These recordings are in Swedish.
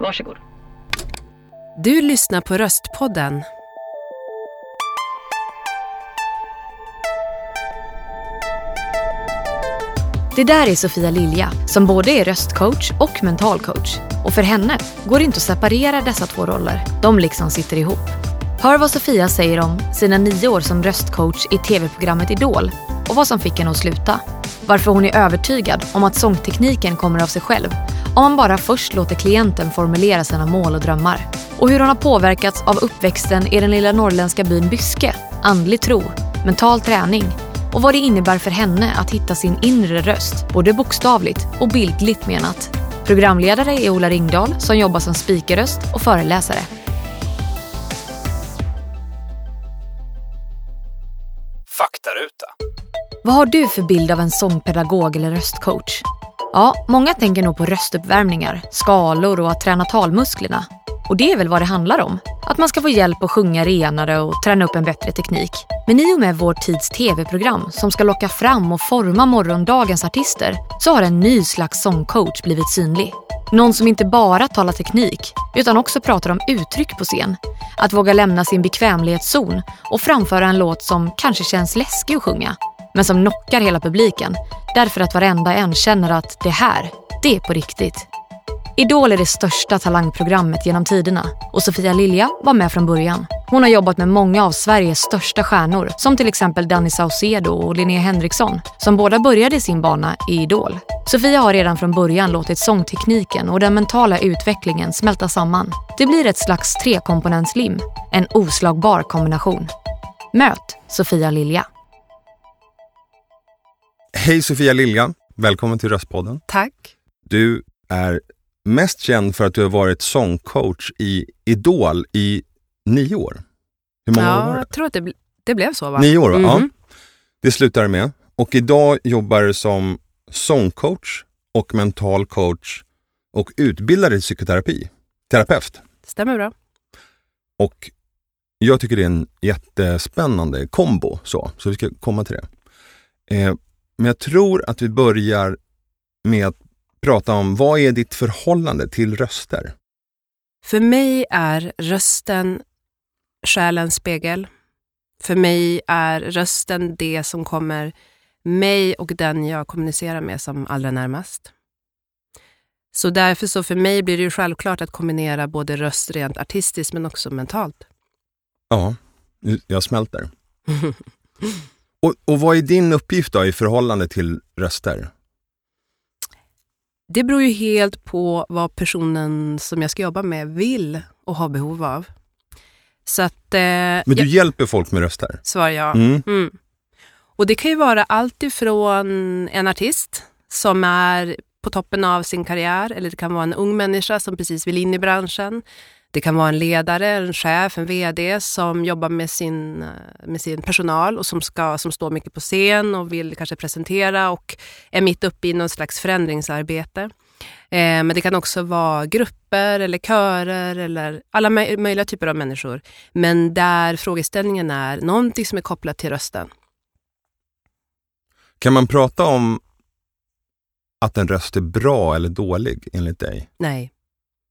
Varsågod. Du lyssnar på Röstpodden. Det där är Sofia Lilja som både är röstcoach och mentalcoach. Och för henne går det inte att separera dessa två roller. De liksom sitter ihop. Hör vad Sofia säger om sina nio år som röstcoach i tv-programmet Idol och vad som fick henne att sluta. Varför hon är övertygad om att sångtekniken kommer av sig själv om man bara först låter klienten formulera sina mål och drömmar. Och hur hon har påverkats av uppväxten i den lilla norrländska byn Byske, andlig tro, mental träning och vad det innebär för henne att hitta sin inre röst, både bokstavligt och bildligt menat. Programledare är Ola Ringdahl som jobbar som speakerröst och föreläsare. Faktaruta. Vad har du för bild av en sångpedagog eller röstcoach? Ja, många tänker nog på röstuppvärmningar, skalor och att träna talmusklerna. Och det är väl vad det handlar om. Att man ska få hjälp att sjunga renare och träna upp en bättre teknik. Men i och med vår tids tv-program som ska locka fram och forma morgondagens artister så har en ny slags sångcoach blivit synlig. Någon som inte bara talar teknik utan också pratar om uttryck på scen. Att våga lämna sin bekvämlighetszon och framföra en låt som kanske känns läskig att sjunga men som knockar hela publiken därför att varenda en känner att det här, det är på riktigt. Idol är det största talangprogrammet genom tiderna och Sofia Lilja var med från början. Hon har jobbat med många av Sveriges största stjärnor som till exempel Danny Saucedo och Linnea Henriksson som båda började sin bana i Idol. Sofia har redan från början låtit sångtekniken och den mentala utvecklingen smälta samman. Det blir ett slags trekomponentslim, en oslagbar kombination. Möt Sofia Lilja. Hej Sofia Lilja, välkommen till Röstpodden. Tack. Du är mest känd för att du har varit sångcoach i Idol i nio år. Hur många år var Ja, det? jag tror att det, bl- det blev så va? Nio år, va? Ja. Mhm. Det slutar med. Och idag jobbar du som sångcoach och mental coach och utbildad i psykoterapi. Terapeut. Stämmer bra. Och jag tycker det är en jättespännande kombo, så, så vi ska komma till det. Eh, men jag tror att vi börjar med att prata om vad är ditt förhållande till röster? För mig är rösten själens spegel. För mig är rösten det som kommer mig och den jag kommunicerar med som allra närmast. Så därför så för mig blir det ju självklart att kombinera både röst rent artistiskt men också mentalt. Ja, jag smälter. Och, och vad är din uppgift då i förhållande till röster? Det beror ju helt på vad personen som jag ska jobba med vill och har behov av. Så att... Eh, Men du jag, hjälper folk med röster? svarar jag. Mm. Mm. Och det kan ju vara allt ifrån en artist som är på toppen av sin karriär, eller det kan vara en ung människa som precis vill in i branschen. Det kan vara en ledare, en chef, en VD som jobbar med sin, eh, med sin personal och som, ska, som står mycket på scen och vill kanske presentera och är mitt uppe i någon slags förändringsarbete. Eh, men det kan också vara grupper eller körer eller alla möj- möjliga typer av människor. Men där frågeställningen är någonting som är kopplat till rösten. Kan man prata om att en röst är bra eller dålig enligt dig? Nej.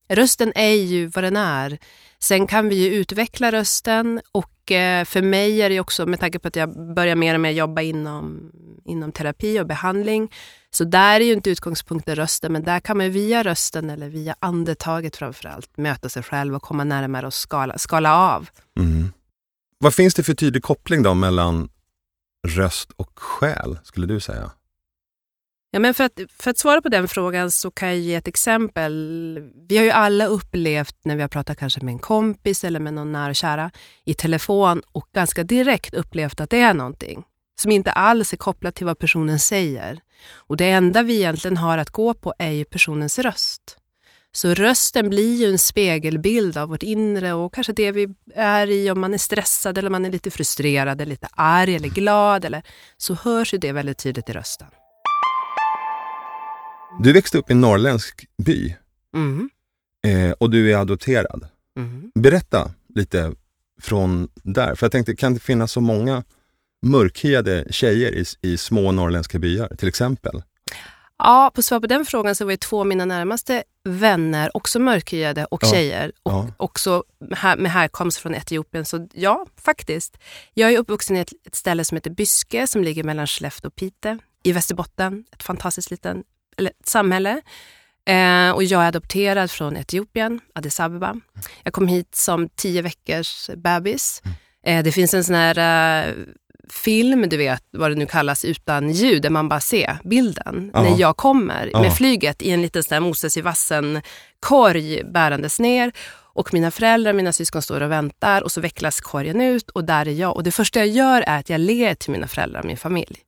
Rösten är ju vad den är. Sen kan vi ju utveckla rösten och eh, för mig är det också, med tanke på att jag börjar mer och mer jobba inom, inom terapi och behandling, så där är ju inte utgångspunkten rösten, men där kan man via rösten eller via andetaget framförallt möta sig själv och komma närmare och skala, skala av. Mm. Vad finns det för tydlig koppling då mellan röst och själ, skulle du säga? Ja, men för, att, för att svara på den frågan så kan jag ge ett exempel. Vi har ju alla upplevt när vi har pratat kanske med en kompis eller med någon nära och kära i telefon och ganska direkt upplevt att det är någonting som inte alls är kopplat till vad personen säger. Och det enda vi egentligen har att gå på är ju personens röst. Så rösten blir ju en spegelbild av vårt inre och kanske det vi är i om man är stressad eller man är lite frustrerad eller lite arg eller glad eller så hörs ju det väldigt tydligt i rösten. Du växte upp i en norrländsk by Mm. eh, och du är adopterad. Mm. Berätta lite från där, för jag tänkte, kan det finnas så många mörkhyade tjejer i, i små norrländska byar till exempel? Ja, på svar på den frågan så var ju två av mina närmaste vänner också mörkhyade och Ja. tjejer och Ja. också här, med härkomst från Etiopien. Så ja, faktiskt. Jag är uppvuxen i ett, ett ställe som heter Byske som ligger mellan Skellefteå och Piteå i Västerbotten. Ett fantastiskt liten, eller, ett samhälle. Eh, och jag är adopterad från Etiopien, Addis Abeba. Jag kom hit som tio veckors bebis. Eh, det finns en sån här eh, film, du vet vad det nu kallas, utan ljud, där man bara ser bilden Ja. när jag kommer Ja. med flyget i en liten sån här Moses i vassen-korg bärandes ner. Och mina föräldrar, mina syskon står och väntar och så vecklas korgen ut och där är jag. Och det första jag gör är att jag ler till mina föräldrar och min familj.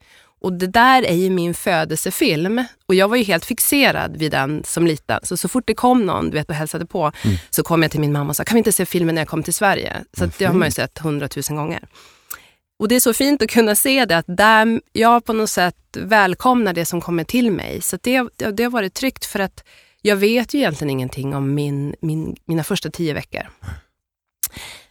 Och det där är ju min födelsefilm. Och jag var ju helt fixerad vid den som liten. Så så fort det kom någon du vet, och hälsade på så kom jag till min mamma och sa, kan vi inte se filmen när jag kom till Sverige? Så att det har man ju sett hundratusen gånger. Och det är så fint att kunna se det, att där jag på något sätt välkomnar det som kommer till mig. Så det, det har varit tryggt för att jag vet ju egentligen ingenting om min, min, mina första tio veckor.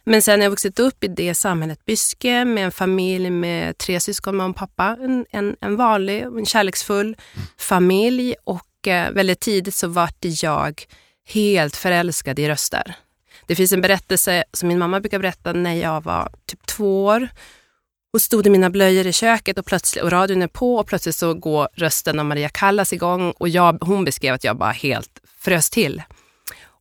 Men sen har jag vuxit upp i det samhället Byske med en familj med tre syskon, mamma och pappa. En, en, en vanlig, en kärleksfull familj och eh, väldigt tidigt så vart jag helt förälskad i röster. Det finns en berättelse som min mamma brukar berätta när jag var typ två år och stod i mina blöjor i köket och, plötsligt, och radion är på och plötsligt så går rösten av Maria Callas igång och jag, hon beskrev att jag bara helt frös till.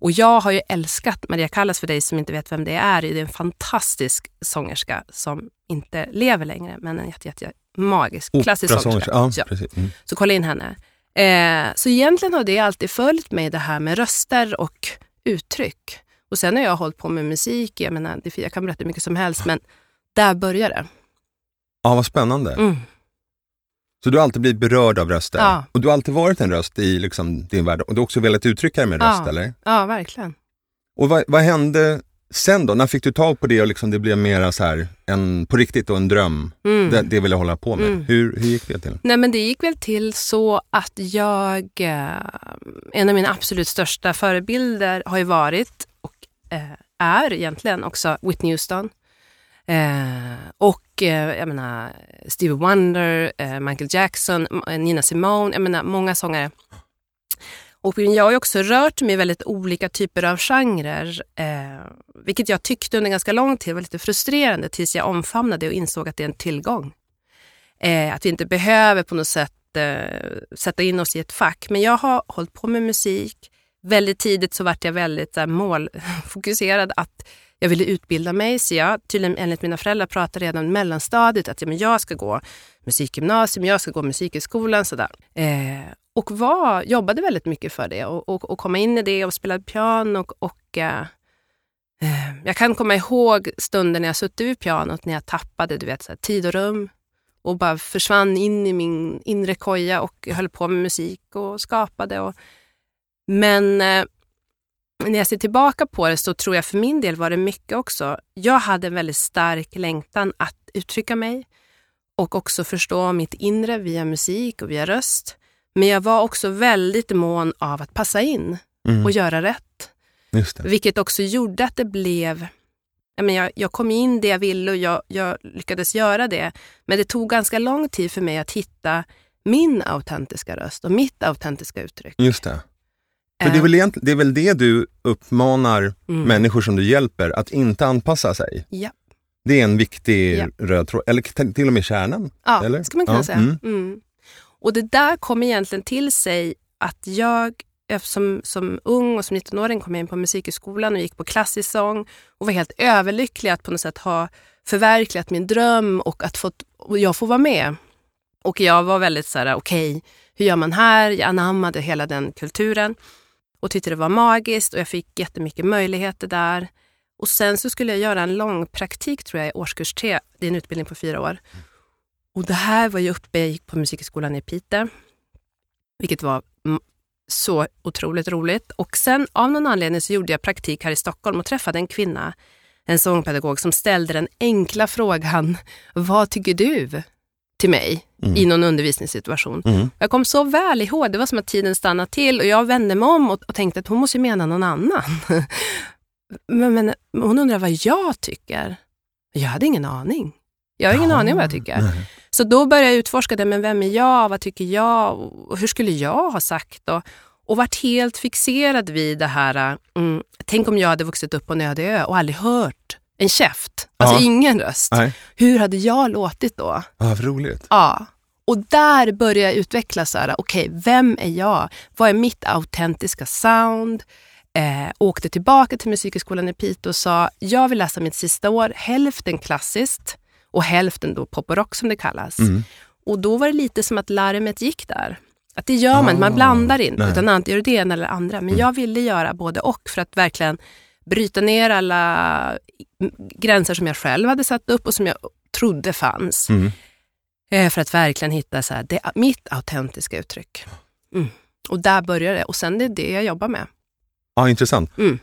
Och jag har ju älskat Maria Callas för dig som inte vet vem det är. Det är en fantastisk sångerska som inte lever längre men en jätte, jätte magisk, klassisk Operasångerska. sångerska. Ja, Ja. precis. Mm. Så kolla in henne. Eh, så egentligen har det alltid följt mig det här med röster och uttryck. Och sen har jag hållit på med musik, jag, menar, jag kan berätta hur mycket som helst men där börjar det. Ja, vad spännande. Mm. Så du har alltid blivit berörd av röster? Ja. Och du har alltid varit en röst i liksom, din värld? Och du har också velat uttrycka det med röst, Ja. eller? Ja, verkligen. Och vad, vad hände sen då? När fick du tag på det och liksom det blev mera så här, en, på riktigt och en dröm? Mm. Det, det vill jag hålla på med. Mm. Hur, hur gick det till? Nej, men det gick väl till så att jag, eh, en av mina absolut största förebilder har ju varit och eh, är egentligen också Whitney Houston. Eh, och eh, jag menar Stevie Wonder, eh, Michael Jackson, eh, Nina Simone, jag menar många sångare. Och jag har ju också rört mig i väldigt olika typer av genrer, eh, vilket jag tyckte under ganska lång tid var lite frustrerande tills jag omfamnade och insåg att det är en tillgång. Eh, att vi inte behöver på något sätt eh, sätta in oss i ett fack. Men jag har hållit på med musik. Väldigt tidigt så vart jag väldigt så här, målfokuserad att jag ville utbilda mig. Så jag, tydligen enligt mina föräldrar, pratade redan i mellanstadiet att ja, men jag ska gå musikgymnasium, jag ska gå musikhögskolan. Sådär. Eh, och var, jobbade väldigt mycket för det och, och, och komma in i det och spelade piano. Och, och eh, eh, jag kan komma ihåg stunder när jag suttit vid pianot när jag tappade du vet, så här, tid och rum och bara försvann in i min inre koja och höll på med musik och skapade. Och, men eh, när jag ser tillbaka på det så tror jag för min del var det mycket också. Jag hade en väldigt stark längtan att uttrycka mig och också förstå mitt inre via musik och via röst. Men jag var också väldigt mån av att passa in Mm. och göra rätt. Vilket också gjorde att det blev... Jag, men jag, jag kom in det jag ville och jag, jag lyckades göra det. Men det tog ganska lång tid för mig att hitta min autentiska röst och mitt autentiska uttryck. Just det. För det, är Eh, väl egent- det är väl det du uppmanar mm. människor som du hjälper, att inte anpassa sig? Ja. Det är en viktig Ja. röd tråd, eller till och med kärnan? Ja, Eller? ska man kunna Ja, säga. mm. Mm. Och det där kom egentligen till sig att jag som, som ung och som 19-åring kom jag in på musikhögskolan och gick på klassisk sång och var helt överlycklig att på något sätt ha förverkligat min dröm och att fått, och jag får vara med. Och jag var väldigt så här, okej, hur gör man här? Jag anammade hela den kulturen och tyckte det var magiskt och jag fick jättemycket möjligheter där. Och sen så skulle jag göra en lång praktik tror jag i årskurs tre. Det är en utbildning på fyra år. Och det här var ju uppe, jag gick på musikhögskolan i Piteå, vilket var så otroligt roligt. Och sen av någon anledning så gjorde jag praktik här i Stockholm och träffade en kvinna, en sångpedagog, som ställde den enkla frågan, vad tycker du? Till mig Mm. i någon undervisningssituation. Mm. Jag kom så väl ihåg, det var som att tiden stannade till och jag vände mig om och, och tänkte att hon måste ju mena någon annan. men, men hon undrar vad jag tycker. Jag hade ingen aning. Jag har ingen Ja, aning vad jag tycker. nej. Så då började jag utforska det, men vem är jag, vad tycker jag och hur skulle jag ha sagt? Och, och varit helt fixerad vid det här, mm, tänk om jag hade vuxit upp på en öde ö och aldrig hört en käft, alltså Ja. ingen röst. Nej. Hur hade jag låtit då? Ah, vad roligt. Ja. Och där börjar jag utveckla så här, okej, vem är jag? Vad är mitt autentiska sound? Eh, åkte tillbaka till Musikhögskolan i Piteå och sa, jag vill läsa mitt sista år, hälften klassiskt och hälften då pop och rock som det kallas. Mm. Och då var det lite som att larmet gick där. Att det gör man inte, man Ah, blandar inte, nej. utan antingen gör det ena eller andra. Men jag ville göra både och för att verkligen bryta ner alla mm, gränser som jag själv hade satt upp och som jag trodde fanns. Mm. Eh, För att verkligen hitta så här, det, mitt autentiska uttryck. Mm. Och där börjar det. Och sen det är det jag jobbar med. Ja, intressant. Mm.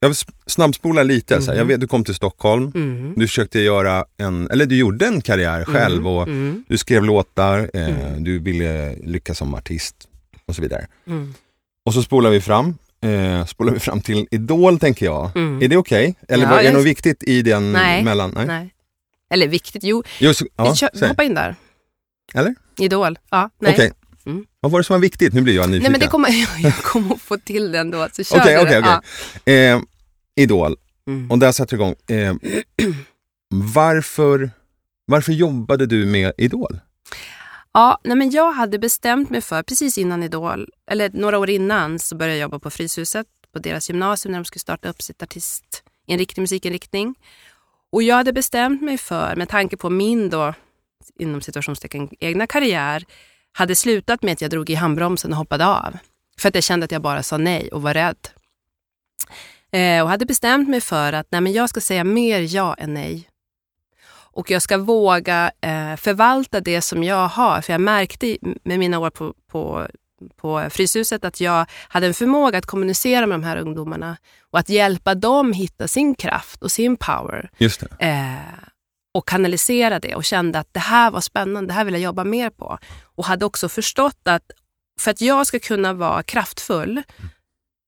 Jag vill snabbspola lite. Så här. Jag vet, du kom till Stockholm. Mm. Du försökte göra en, eller du gjorde en karriär själv och Mm. du skrev låtar, eh, Mm. du ville lyckas som artist och så vidare. Mm. Och så spolar vi fram, eh, spolar vi fram till Idol tänker jag. Mm. Är det okej? Eller Ja, var, är det något viktigt i den Nej. mellan? Nej. Eller viktigt, jo. Jo, så, ja, vi kör, hoppa in där. Eller? Idol. Ja, nej. Okej. Mm. Vad var det som var viktigt? Nu blir jag nyfiken. nej men det kommer, jag kommer att få till det ändå. Så kör Okej, du okej, det. okej. Eh, Idol, Ja. Mm. och där satte du igång. Eh, varför, varför jobbade du med Idol? Ja, nej men jag hade bestämt mig för, precis innan Idol, eller några år innan, så började jag jobba på Fryshuset, på deras gymnasium när de skulle starta upp sitt artistinriktning, musikinriktning. Och jag hade bestämt mig för, med tanke på min då, inom situationstecken, egna karriär, hade slutat med att jag drog i handbromsen och hoppade av. För att jag kände att jag bara sa nej och var rädd. Eh, och hade bestämt mig för att nej, men jag ska säga mer ja än nej. Och jag ska våga eh, förvalta det som jag har. För jag märkte med mina år på, på, på Fryshuset att jag hade en förmåga att kommunicera med de här ungdomarna och att hjälpa dem hitta sin kraft och sin power Just det. eh, och kanalisera det och kände att det här var spännande, det här vill jag jobba mer på. Och hade också förstått att för att jag ska kunna vara kraftfull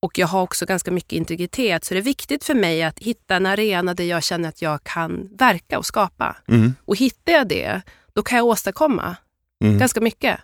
och jag har också ganska mycket integritet så är det viktigt för mig att hitta en arena där jag känner att jag kan verka och skapa. Mm. Och hittar jag det, då kan jag åstadkomma Mm. ganska mycket.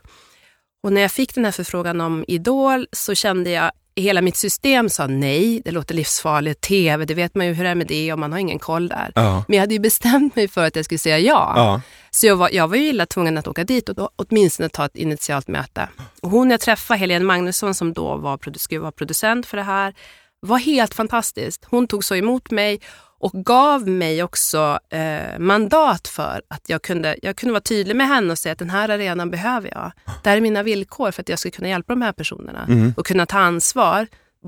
Och när jag fick den här förfrågan om Idol så kände jag hela mitt system sa nej, det låter livsfarligt, tv, det vet man ju hur det är med det och man har ingen koll där. Ja. Men jag hade ju bestämt mig för att jag skulle säga ja. Ja. Så jag var, jag var ju illa tvungen att åka dit och då, åtminstone ta ett initialt möte. Och hon jag träffade, Helene Magnusson, som då var, skulle vara producent för det här, var helt fantastiskt. Hon tog så emot mig och gav mig också eh, mandat för att jag kunde, jag kunde vara tydlig med henne och säga att den här arenan behöver jag. Det här är mina villkor för att jag ska kunna hjälpa de här personerna Mm. och kunna ta ansvar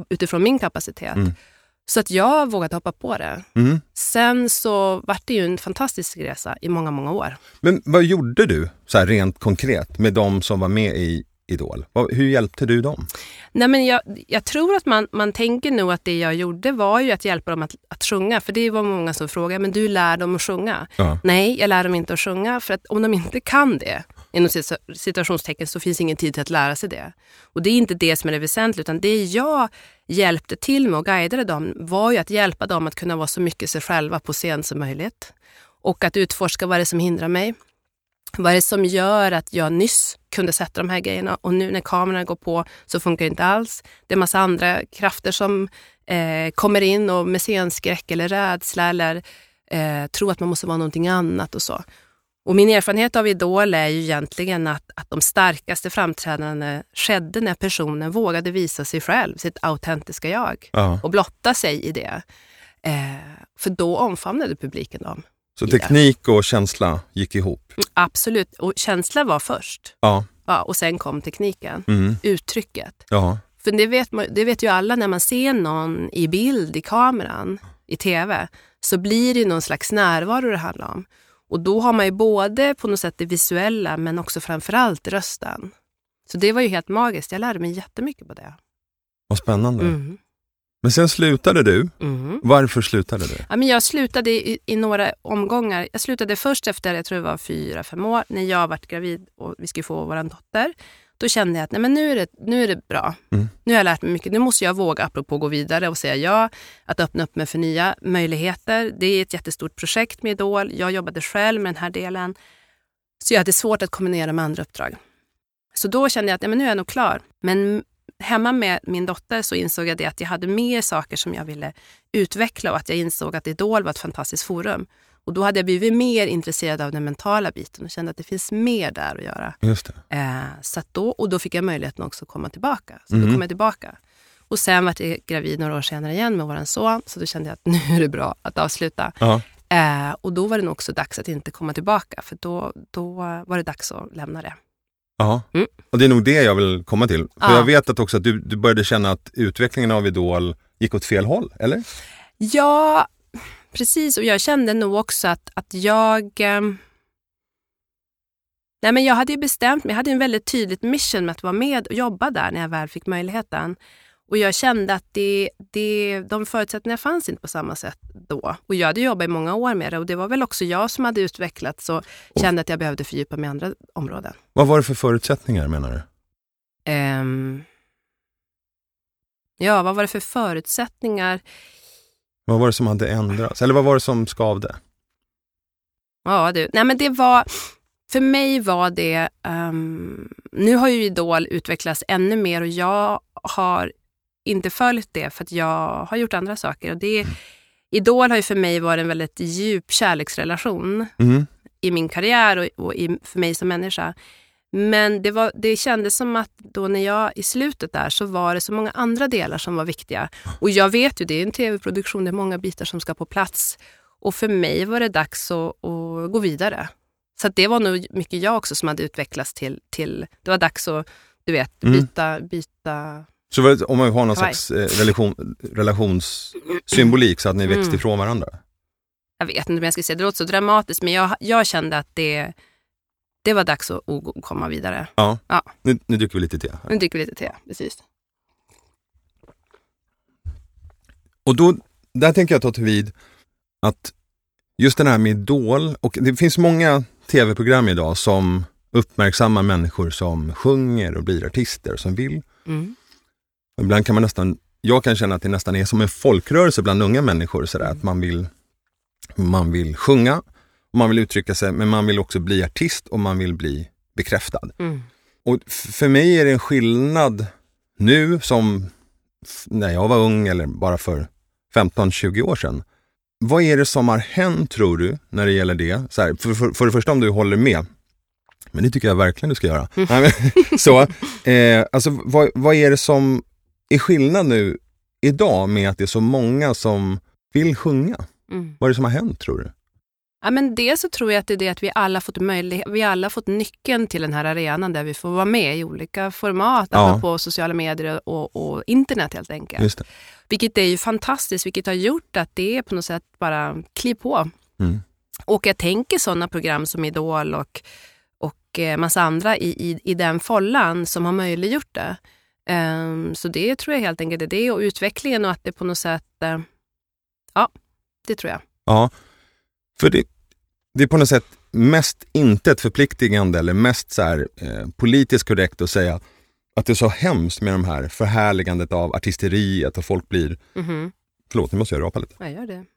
utifrån min kapacitet. Mm. Så att jag vågade hoppa på det. Mm. Sen så vart det ju en fantastisk resa i många, många år. Men vad gjorde du så rent konkret med de som var med i Idol? Hur hjälpte du dem? Nej, men jag, jag tror att man, man tänker nog att det jag gjorde var ju att hjälpa dem att, att sjunga. För det var många som frågade, men du lär dem att sjunga. Ja. Nej, jag lär dem inte att sjunga. För att om de inte kan det, inom situa- situationstecken, så finns ingen tid till att lära sig det. Och det är inte det som är det väsentliga, utan det jag hjälpte till med och guidade dem var ju att hjälpa dem att kunna vara så mycket sig själva på scen som möjligt. Och att utforska vad det är som hindrar mig. Vad är det som gör att jag nyss kunde sätta de här grejerna och nu när kamerorna går på så funkar det inte alls. Det är massa andra krafter som eh, kommer in och med scenskräck eller rädsla eller eh, tror att man måste vara någonting annat och så. Och min erfarenhet av Idol är ju egentligen att, att de starkaste framträdandena skedde när personen vågade visa sig själv, sitt autentiska jag Ja. och blotta sig i det. Eh, för då omfamnade publiken dem. Så teknik och känsla gick ihop? Absolut, och känsla var först. Ja. Ja, och sen kom tekniken, Mm. uttrycket. Ja. För det vet, man, det vet ju alla när man ser någon i bild i kameran, i tv, så blir det någon slags närvaro det handlar om. Och då har man ju både på något sätt det visuella men också framförallt rösten. Så det var ju helt magiskt. Jag lärde mig jättemycket på det. Vad spännande. Mm. Men sen slutade du. Mm. Varför slutade du? Ja, men jag slutade i, i några omgångar. Jag slutade först efter, jag tror det var fyra, fem år, när jag varit gravid och vi skulle få vår dotter. Då kände jag att nej, men nu, är det, nu är det bra. Mm. Nu har jag lärt mig mycket. Nu måste jag våga, apropå gå vidare och säga ja, att öppna upp mig för nya möjligheter. Det är ett jättestort projekt med Idol. Jag jobbade själv med den här delen. Så jag hade svårt att kombinera med andra uppdrag. Så då kände jag att ja, men nu är jag nog klar. Men hemma med min dotter så insåg jag det att jag hade mer saker som jag ville utveckla och att jag insåg att Idol var ett fantastiskt forum. Och då hade jag blivit mer intresserad av den mentala biten och kände att det finns mer där att göra. Just. Eh, så då, och då fick jag möjligheten också att komma tillbaka. Så Mhm. då kom jag tillbaka. Och sen var jag gravid några år senare igen med vår son, så då kände jag att nu är det bra att avsluta. Ja. Eh, och då var det nog också dags att inte komma tillbaka, för då, då var det dags att lämna det. Ja, Mm. och det är nog det jag vill komma till. För Ja. jag vet att också att du, du började känna att utvecklingen av Idol gick åt fel håll, eller? Ja, precis. Och jag kände nog också att, att jag... ehm, nej men jag hade ju bestämt mig, jag hade en väldigt tydligt mission med att vara med och jobba där när jag väl fick möjligheten. Och jag kände att det, det, de förutsättningarna fanns inte på samma sätt då. Och jag hade jobbat i många år med det och det var väl också jag som hade utvecklats och kände att jag behövde fördjupa mig i andra områden. Vad var det för förutsättningar menar du? Ehm, ja, vad var det för förutsättningar? Vad var det som hade ändrats? Eller vad var det som skavde? Ja du, nej men det var, för mig var det, ehm, nu har ju Idol utvecklats ännu mer och jag har inte följt det för att jag har gjort andra saker. Och det, Idol har ju för mig varit en väldigt djup kärleksrelation Mm. i min karriär och, och i, för mig som människa. Men det, var, det kändes som att då när jag i slutet där så var det så många andra delar som var viktiga. Och jag vet ju, det är en tv-produktion, det är många bitar som ska på plats. Och för mig var det dags att, att gå vidare. Så det var nog mycket jag också som hade utvecklats till, till det var dags att du vet, Mm. byta, byta. Så om man har någon Kavaj. slags eh, relation, relationssymbolik så att ni växte Mm. ifrån varandra? Jag vet inte om jag ska säga det låter så dramatiskt, men jag, jag kände att det, det var dags att, att komma vidare. Ja. Ja. Nu, nu dricker vi lite te. här. Nu dricker vi lite te, precis. Och då, där tänker jag ta till vid att just den här med Idol, och det finns många tv-program idag som uppmärksammar människor som sjunger och blir artister och som vill. Mm. Ibland kan man nästan, jag kan känna att det nästan är som en folkrörelse bland unga människor sådär, att man vill, man vill sjunga, man vill uttrycka sig, men man vill också bli artist och man vill bli bekräftad. Mm. Och för mig är det en skillnad nu som när jag var ung eller bara för 15-20 år sedan. Vad är det som har hänt tror du när det gäller det? Så här, för, för, för det första om du håller med, men det tycker jag verkligen du ska göra. Men, så, eh, alltså, vad, vad är det som är skillnad nu idag med att det är så många som vill sjunga? Mm. Vad är det som har hänt tror du? Ja, men dels så tror jag att det är det att vi alla fått möjlighet, vi alla fått nyckeln till den här arenan där vi får vara med i olika format, Ja. på sociala medier och, och internet helt enkelt. Just det. Vilket är ju fantastiskt, vilket har gjort att det är på något sätt bara kliv på. Mm. Och jag tänker sådana program som Idol och, och eh, massa andra i, i, i den follan som har möjliggjort det. Ehm, så det tror jag helt enkelt är det och utvecklingen och att det på något sätt, eh, ja, det tror jag. Ja, för det, det är på något sätt mest inte ett förpliktigande eller mest så här, eh, politiskt korrekt att säga att det är så hemskt med de här förhärligandet av artisteriet och folk blir, Mhm. Förlåt nu måste jag rapa lite. Jag gör det.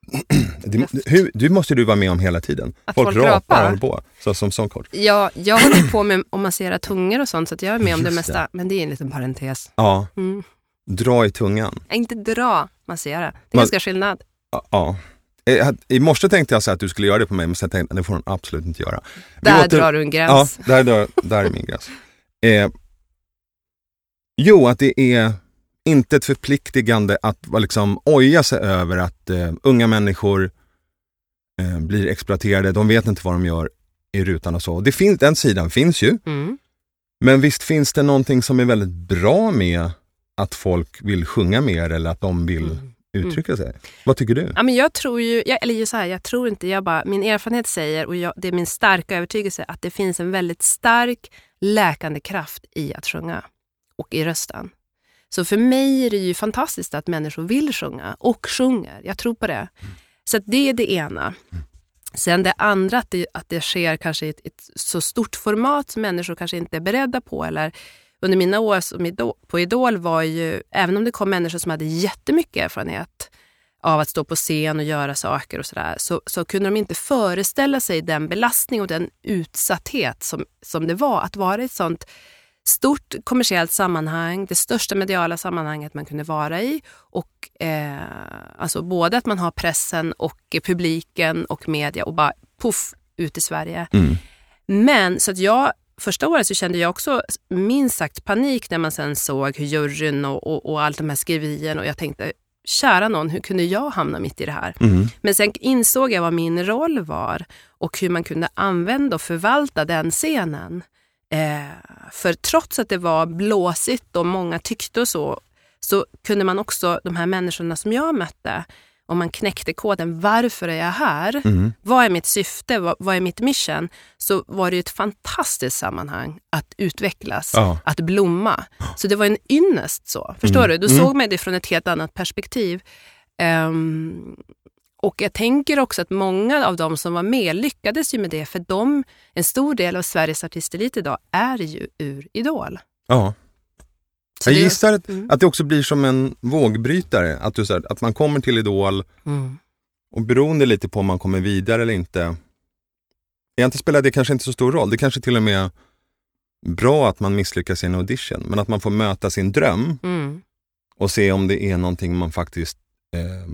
Det, hur, du måste du vara med om hela tiden. Att folk folk rapar och på, så som sångcoach. Ja, jag håller på med att massera tungor och sånt, så jag är med om det Just mesta. Men det är en liten parentes. Ja, Mm. dra i tungan. Inte dra, massera. Det är Man- ganska skillnad. Ja, Ja. Eh, I morse tänkte jag så att du skulle göra det på mig, men sen tänkte jag att det får hon absolut inte göra. Där åter- drar du en Ja, gräns. där, där, där är min gräns. Eh, jo, att det är inte ett förpliktigande att liksom oja sig över att eh, unga människor eh, blir exploaterade. De vet inte vad de gör i rutan och så. Det finns, den sidan finns ju. Mm. Men visst finns det någonting som är väldigt bra med att folk vill sjunga mer eller att de vill Mm. uttrycka sig. Vad tycker du? Ja, men jag tror ju, jag, eller så här, jag tror inte, jag bara, min erfarenhet säger och jag, det är min starka övertygelse att det finns en väldigt stark läkande kraft i att sjunga och i rösten. Så för mig är det ju fantastiskt att människor vill sjunga och sjunger. Jag tror på det. Så att det är det ena. Sen det andra, att det, att det sker kanske i ett, ett så stort format som människor kanske inte är beredda på. Eller under mina år som idol, på Idol var ju, även om det kom människor som hade jättemycket erfarenhet av att stå på scen och göra saker och sådär, så, så kunde de inte föreställa sig den belastning och den utsatthet som, som det var att vara i ett sånt stort kommersiellt sammanhang, det största mediala sammanhanget man kunde vara i. Och, eh, alltså både att man har pressen och publiken och media och bara puff ut i Sverige. Mm. Men så att jag, första året så kände jag också minst sagt panik när man sen såg hur juryn och, och, och allt de här skriverierna och jag tänkte kära någon, hur kunde jag hamna mitt i det här? Mm. Men sen insåg jag vad min roll var och hur man kunde använda och förvalta den scenen. Eh, för trots att det var blåsigt och många tyckte och så, så kunde man också, de här människorna som jag mötte, om man knäckte koden, varför är jag här? Mm. Vad är mitt syfte? Vad, vad är mitt mission? Så var det ett fantastiskt sammanhang att utvecklas, Ja. att blomma. Så det var en ynnest så. Förstår Mm. du? Du Mm. såg mig det från ett helt annat perspektiv. Ehm, och jag tänker också att många av de som var med lyckades ju med det, för de, en stor del av Sveriges artistelit idag är ju ur Idol. Ja. Så Jag det- gissar att, Mm. att det också blir som en vågbrytare, att, du, här, att man kommer till Idol Mm. och beroende lite på om man kommer vidare eller inte. Egentligen spelar det kanske inte så stor roll. Det kanske till och med är bra att man misslyckas i en audition, men att man får möta sin dröm Mm. och se om det är någonting man faktiskt eh,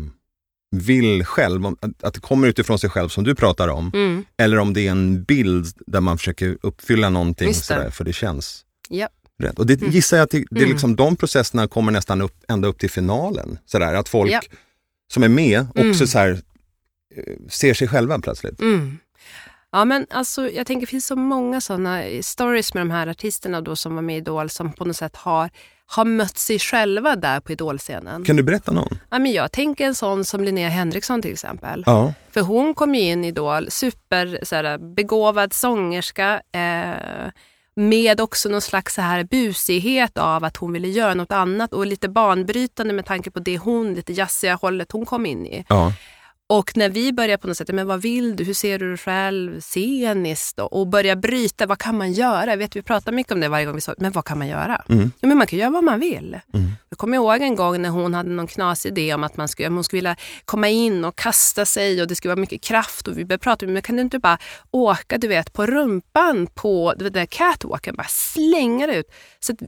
vill själv, att, det kommer utifrån sig själv som du pratar om, Mm. eller om det är en bild där man försöker uppfylla någonting det. sådär, för det känns Ja. rätt. Och det Mm. gissar jag att det, det är Mm. liksom, de processerna kommer nästan upp, ända upp till finalen. Sådär, att folk Ja. som är med också Mm. så här, eh, ser sig själva plötsligt. Mm. Ja, men alltså, jag tänker det finns så många sådana stories med de här artisterna då som var med i Idol som på något sätt har, har mött sig själva där på Idolscenen. Kan du berätta någon? Ja, men jag tänker en sån som Linnea Henriksson till exempel. Ja. För hon kom ju in i Idol, super så här, begåvad sångerska eh, med också någon slags så här busighet av att hon ville göra något annat och lite banbrytande med tanke på det hon, lite jazziga hållet hon kom in i. ja. Och när vi börjar på något sätt, men vad vill du, hur ser du dig själv sceniskt och börja bryta, vad kan man göra? Jag vet, vi pratar mycket om det varje gång vi sa, men vad kan man göra? Mm. Ja, men man kan göra vad man vill. Mm. Jag kommer ihåg en gång när hon hade någon knasig idé om att man skulle, hon skulle vilja komma in och kasta sig och det skulle vara mycket kraft och vi började prata om, men kan du inte bara åka du vet, på rumpan på den där catwalken, bara slänga det ut. Så att,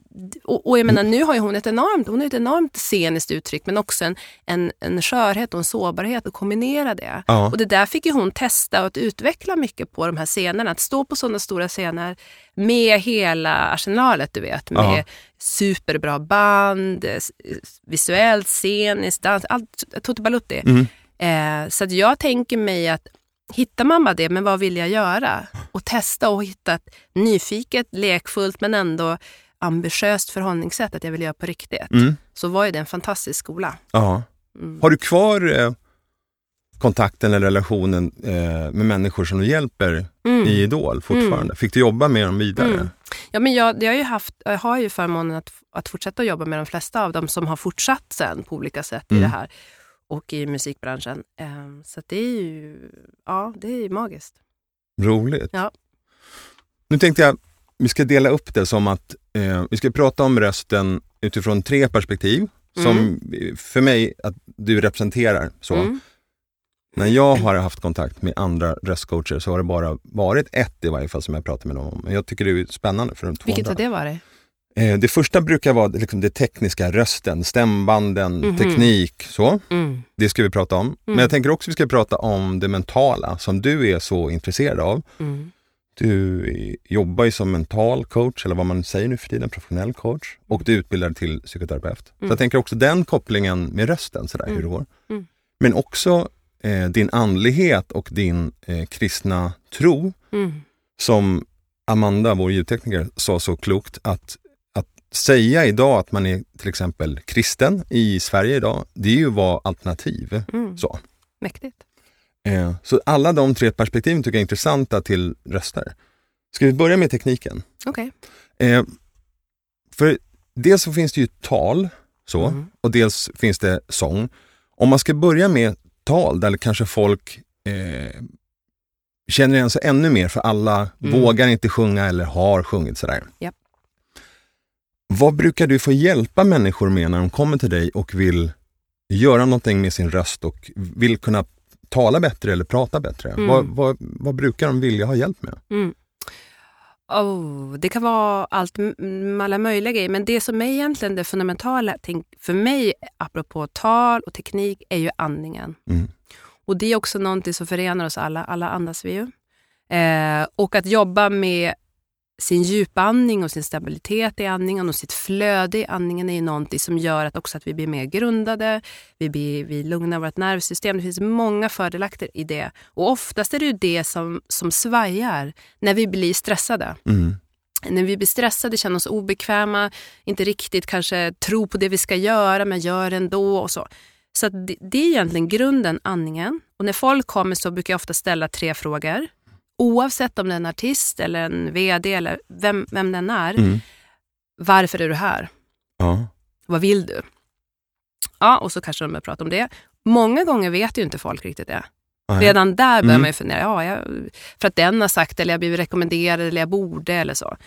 och, och jag menar, nu har ju hon ett enormt, hon har ett enormt sceniskt uttryck men också en, en, en skörhet och en sårbarhet att kombinera det. Ja. Och det där fick ju hon testa och att utveckla mycket på de här scenerna. Att stå på sådana stora scener med hela arsenalet, du vet. Med Ja. superbra band, eh, visuellt, sceniskt, dans, allt tutti balutti. Mm. Eh, så jag tänker mig att hittar man bara det, men vad vill jag göra? Och testa och hitta ett nyfiket, lekfullt men ändå ambitiöst förhållningssätt att jag vill göra på riktigt. Mm. Så var ju det en fantastisk skola. ja. Mm. Har du kvar eh, kontakten eller relationen eh, med människor som du hjälper Mm. i Idol fortfarande? Fick du jobba med dem vidare? Mm. Ja, men jag, jag, har ju haft, jag har ju förmånen att, att fortsätta jobba med de flesta av dem som har fortsatt sen på olika sätt i Mm. det här och i musikbranschen. Ehm, så det är ju ja, det är magiskt. Roligt. Ja. Nu tänkte jag vi ska dela upp det som att eh, vi ska prata om rösten utifrån tre perspektiv som Mm. eh, för mig att du representerar. Så. Mm. När jag har haft kontakt med andra röstcoacher så har det bara varit ett i varje fall som jag pratar med dem om. Men jag tycker det är spännande för de två Vilket har det varit? Eh, det första brukar vara liksom det tekniska, rösten, stämbanden, Mhm. teknik. så. Mm. Det ska vi prata om. Men Mm. jag tänker också vi ska prata om det mentala som du är så intresserad av. Mm. Du jobbar ju som mental coach, eller vad man säger nu för tiden, professionell coach. Och du är utbildad till psykoterapeut. Så Mm. jag tänker också den kopplingen med rösten, sådär, hur Mm. det går. Mm. Men också eh, din andlighet och din eh, kristna tro Mm. som Amanda, vår ljudtekniker, sa så klokt att, att säga idag att man är till exempel kristen i Sverige idag, det är ju vara alternativ. Mm. Så. Mäktigt. Eh, så alla de tre perspektiven tycker jag är intressanta till röster. Ska vi börja med tekniken? Okej. Eh, för dels så finns det ju tal så, Mm. och dels finns det sång. Om man ska börja med tal där kanske folk eh, känner igen sig ännu mer för alla Mm. vågar inte sjunga eller har sjungit sådär. Japp. Vad brukar du få hjälpa människor med när de kommer till dig och vill göra någonting med sin röst och vill kunna tala bättre eller prata bättre, Mm. vad, vad, vad brukar de vilja ha hjälp med? Mm. Oh, det kan vara allt, alla möjliga grejer, men det som är egentligen det fundamentala för mig, apropå tal och teknik, är ju andningen. Mm. Och det är också någonting som förenar oss alla, alla andas vi ju. Eh, och att jobba med sin djupandning och sin stabilitet i andningen och sitt flöde i andningen är ju någonting som gör att också att vi blir mer grundade, vi, blir, vi lugnar vårt nervsystem. Det finns många fördelakter i det. Och oftast är det ju det som, som svajar när vi blir stressade. Mm. När vi blir stressade, känner oss obekväma, inte riktigt kanske tror på det vi ska göra men gör ändå och så. Så det, det är egentligen grunden, andningen. Och när folk kommer så brukar jag ofta ställa tre frågor. Oavsett om det är en artist eller en VD eller vem, vem den är. Mm. Varför är du här? Ja. Vad vill du? Ja, och så kanske de börjar prata om det. Många gånger vet ju inte folk riktigt det. Nej. Redan där börjar Mm. man ju fundera, ja, jag, för att den har sagt eller jag blivit rekommenderad eller jag borde eller så.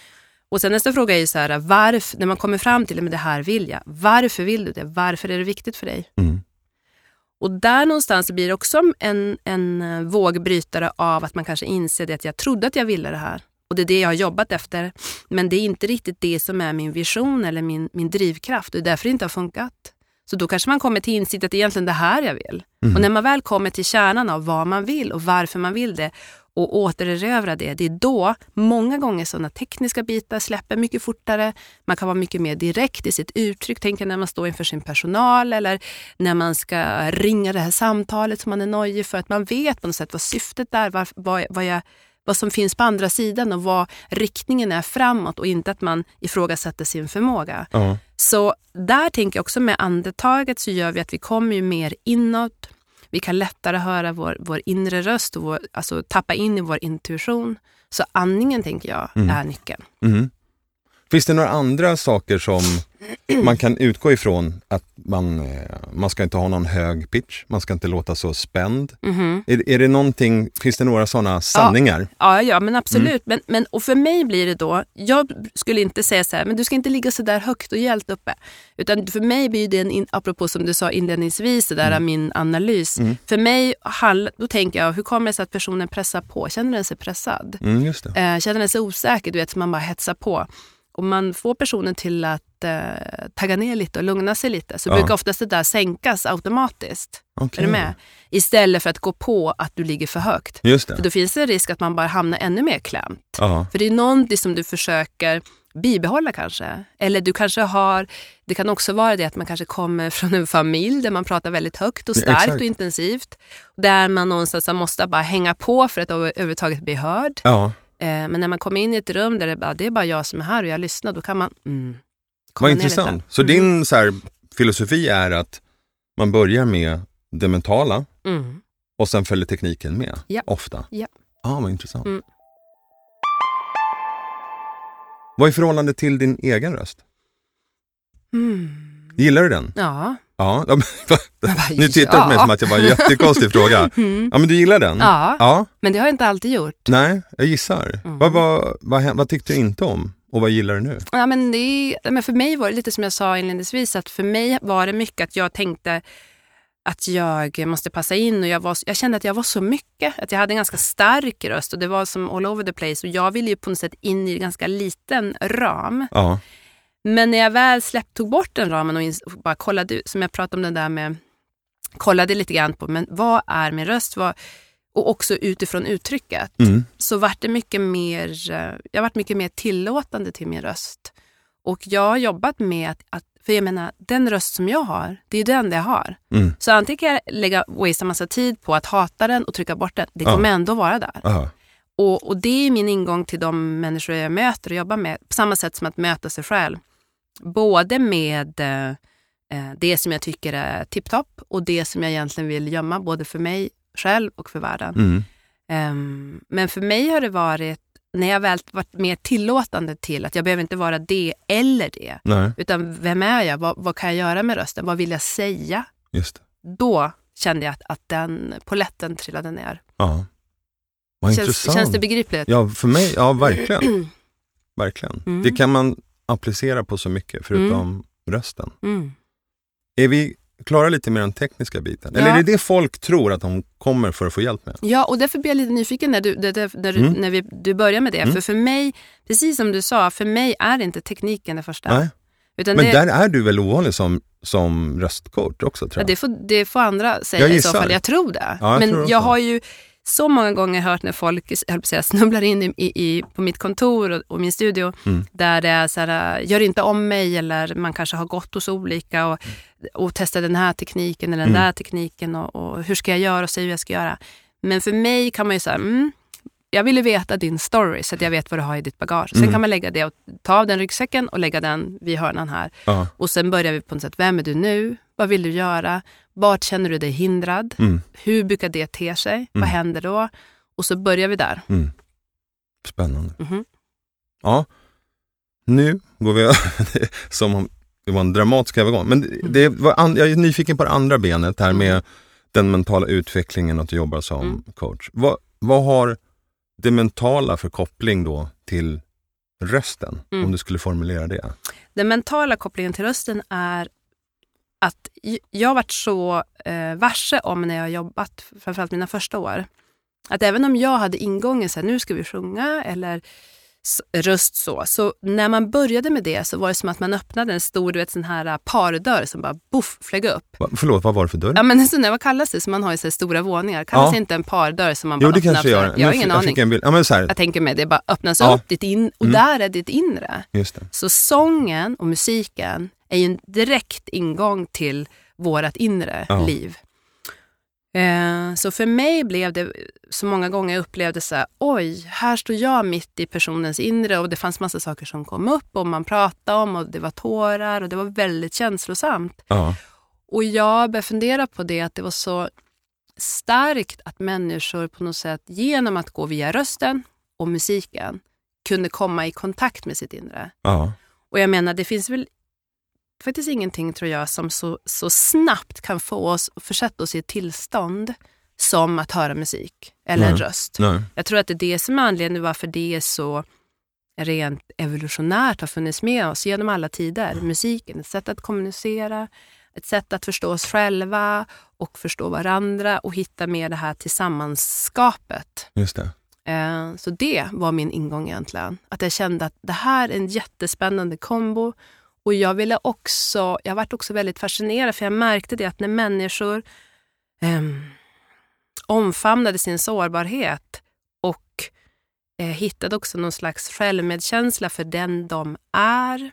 Och sen nästa fråga är ju så här, varför, när man kommer fram till att det här vill jag, varför vill du det? Varför är det viktigt för dig? Mm. Och där någonstans blir det också en, en eh, vågbrytare av att man kanske inser det att jag trodde att jag ville det här. Och det är det jag har jobbat efter. Men det är inte riktigt det som är min vision eller min, min drivkraft. Och det är därför det inte har funkat. Så då kanske man kommer till insikt att det är egentligen det här jag vill. Mm. Och när man väl kommer till kärnan av vad man vill och varför man vill det och återerövra det, det är då många gånger sådana tekniska bitar släpper mycket fortare. Man kan vara mycket mer direkt i sitt uttryck. Tänk när man står inför sin personal eller när man ska ringa det här samtalet som man är nojig för. Att man vet på något sätt vad syftet är, vad, vad, vad, jag, vad som finns på andra sidan och vad riktningen är framåt och inte att man ifrågasätter sin förmåga. Ja. Så där tänker jag också med andetaget så gör vi att vi kommer ju mer inåt. Vi kan lättare höra vår, vår inre röst och vår, alltså tappa in i vår intuition. Så andningen tänker jag Mm. är nyckeln. Mm. Finns det några andra saker som man kan utgå ifrån att man, eh, man ska inte ha någon hög pitch, man ska inte låta så spänd. Mhm. Är, är det någonting, finns det några sådana sanningar? Ja, ja, men absolut. Mm. Men, men, och för mig blir det då, jag skulle inte säga så här, men du ska inte ligga så där högt och hjält uppe. Utan för mig blir det, en, in- apropå som du sa inledningsvis, det där min analys. Mm. För mig, då tänker jag, hur kommer det sig att personen pressar på? Känner den sig pressad? Mm. Eh, känner den sig osäker, du vet, så man bara hetsar på. Om man får personen till att eh, tagga ner lite och lugna sig lite så Ja. brukar oftast det där sänkas automatiskt. Okej. Är du med? Istället för att gå på att du ligger för högt. Just För det. då finns det en risk att man bara hamnar ännu mer klämt. Ja. För det är någonting som du försöker bibehålla kanske. Eller du kanske har, det kan också vara det att man kanske kommer från en familj där man pratar väldigt högt och Ja, starkt exakt. och intensivt. Där man någonstans måste bara hänga på för att över- överhuvudtaget bli hörd. ja. Eh, men när man kommer in i ett rum där det, bara, det är bara jag som är här och jag lyssnar, då kan man mm, komma Vad ner lite. intressant. Så Mm. din så här, filosofi är att man börjar med det mentala Mm. och sen följer tekniken med? Ja. Ofta? Ja. ah, vad intressant. Mm. Vad är förhållandet till din egen röst? Mm. Gillar du den? Ja. Ja. bara, nu tittar du på mig som att jag var en jättekonstig fråga. Mm. Ja, men du gillar den? Ja, Ja. men det har jag inte alltid gjort. Nej, jag gissar. Mm. Vad, vad, vad, vad tyckte du inte om? Och vad gillar du nu? Ja, men det men för mig var det lite som jag sa inledningsvis, att för mig var det mycket att jag tänkte att jag måste passa in och jag, var, jag kände att jag var så mycket, att jag hade en ganska stark röst och det var som all over the place och jag ville ju på något sätt in i en ganska liten ram. Ja. Men när jag väl släppt, tog bort den ramen och, och bara kollade, som jag pratade om det där med, kollade lite grann på, men vad är min röst? Vad, och också utifrån uttrycket Mm. så vart det mycket mer, eh, jag vart mycket mer tillåtande till min röst. Och jag har jobbat med att, att för jag menar, den röst som jag har, det är den jag har. Mm. Så antingen kan jag lägga wastea massa tid på att hata den och trycka bort den. Det kommer ändå vara där. Ja. Och, och det är min ingång till de människor jag möter och jobbar med. På samma sätt som att möta sig själv. Både med eh, eh, det som jag tycker är tipptopp och det som jag egentligen vill gömma både för mig själv och för världen. Mm. Ehm, men för mig har det varit, när jag väl varit mer tillåtande till att jag behöver inte vara det eller det. Nej, Utan vem är jag? Vad, vad kan jag göra med rösten? Vad vill jag säga? just det. Då kände jag att, att den poletten trillade ner. Ja. Vad Känns, intressant. känns det begripligt? Ja, för mig, ja verkligen. verkligen. Mm. Det kan man applicera på så mycket förutom rösten. Mm. Är vi klara lite mer den tekniska biten? Ja. Eller är det det folk tror att de kommer för att få hjälp med? Ja, och därför blir jag lite nyfiken när du, när du, Mm. när vi, du börjar med det. Mm. För för mig, precis som du sa, för mig är inte tekniken det första. Nej. Utan Men det, där är du väl ovanlig som, som röstcoach också tror ja, jag? det, får, det får andra säga i så fall. Jag tror det. Ja, jag Men tror jag har ju så många gånger hört när folk jag säga, snubblar in i, i, på mitt kontor och, och min studio Mm. där det är så här, gör inte om mig eller man kanske har gått hos olika och, och testat den här tekniken eller den Mm. där tekniken och, och hur ska jag göra och säga hur jag ska göra. Men för mig kan man ju säga, mm, jag ville veta din story så att jag vet vad du har i ditt bagage. Sen Mm. kan man lägga det och ta av den ryggsäcken och lägga den vid hörnan här. Ja. Och sen börjar vi på något sätt, vem är du nu? Vad vill du göra? Vart känner du dig hindrad? Mm. Hur brukar det te sig? Vad Mm. händer då? Och så börjar vi där. Mm. Spännande. Mhm. Ja, nu går vi som om det var en dramatisk övergång. Men Mm. det var an, jag är nyfiken på det andra benet här med den mentala utvecklingen och att du jobbar som Mm. coach. Vad, vad har det mentala för koppling då till rösten? Mm. Om du skulle formulera det. Den mentala kopplingen till rösten är att jag varit så eh, varse om när jag jobbat, framförallt mina första år, att även om jag hade ingången så här, nu ska vi sjunga eller röst så, så när man började med det så var det som att man öppnade en stor du vet, sån här eh, pardörr som bara boff flög upp. Va, förlåt, vad var det för dörr? Ja men så, vad kallas det? Så man har ju så stora våningar. Kallas Ja. inte en pardörr som man bara jo, det öppnar kanske gör. Jag har ingen jag aning. En bild. Ja, men så här, Jag tänker mig det bara öppnas Ja. upp, ditt in, och Mm. där är ditt inre. just det. Så sången och musiken är ju en direkt ingång till vårt inre Ja. liv. Eh, så för mig blev det så många gånger jag upplevde så här, oj, här står jag mitt i personens inre och det fanns massa saker som kom upp och man pratade om och det var tårar och det var väldigt känslosamt. Ja. Och jag började fundera på det, att det var så starkt att människor på något sätt genom att gå via rösten och musiken kunde komma i kontakt med sitt inre. Ja. Och jag menar, det finns väl faktiskt ingenting tror jag som så, så snabbt kan få oss och försätta oss i ett tillstånd som att höra musik eller en Nej. röst. Nej. Jag tror att det är det som är anledningen varför det är så rent evolutionärt har funnits med oss genom alla tider. Musiken, ett sätt att kommunicera, ett sätt att förstå oss själva och förstå varandra och hitta mer det här tillsammanskapet. Just det. Eh, Så det var min ingång egentligen. Att jag kände att det här är en jättespännande kombo. Och jag ville också, jag varit också väldigt fascinerad för jag märkte det att när människor ehm, omfamnade sin sårbarhet och eh, hittade också någon slags självmedkänsla för den de är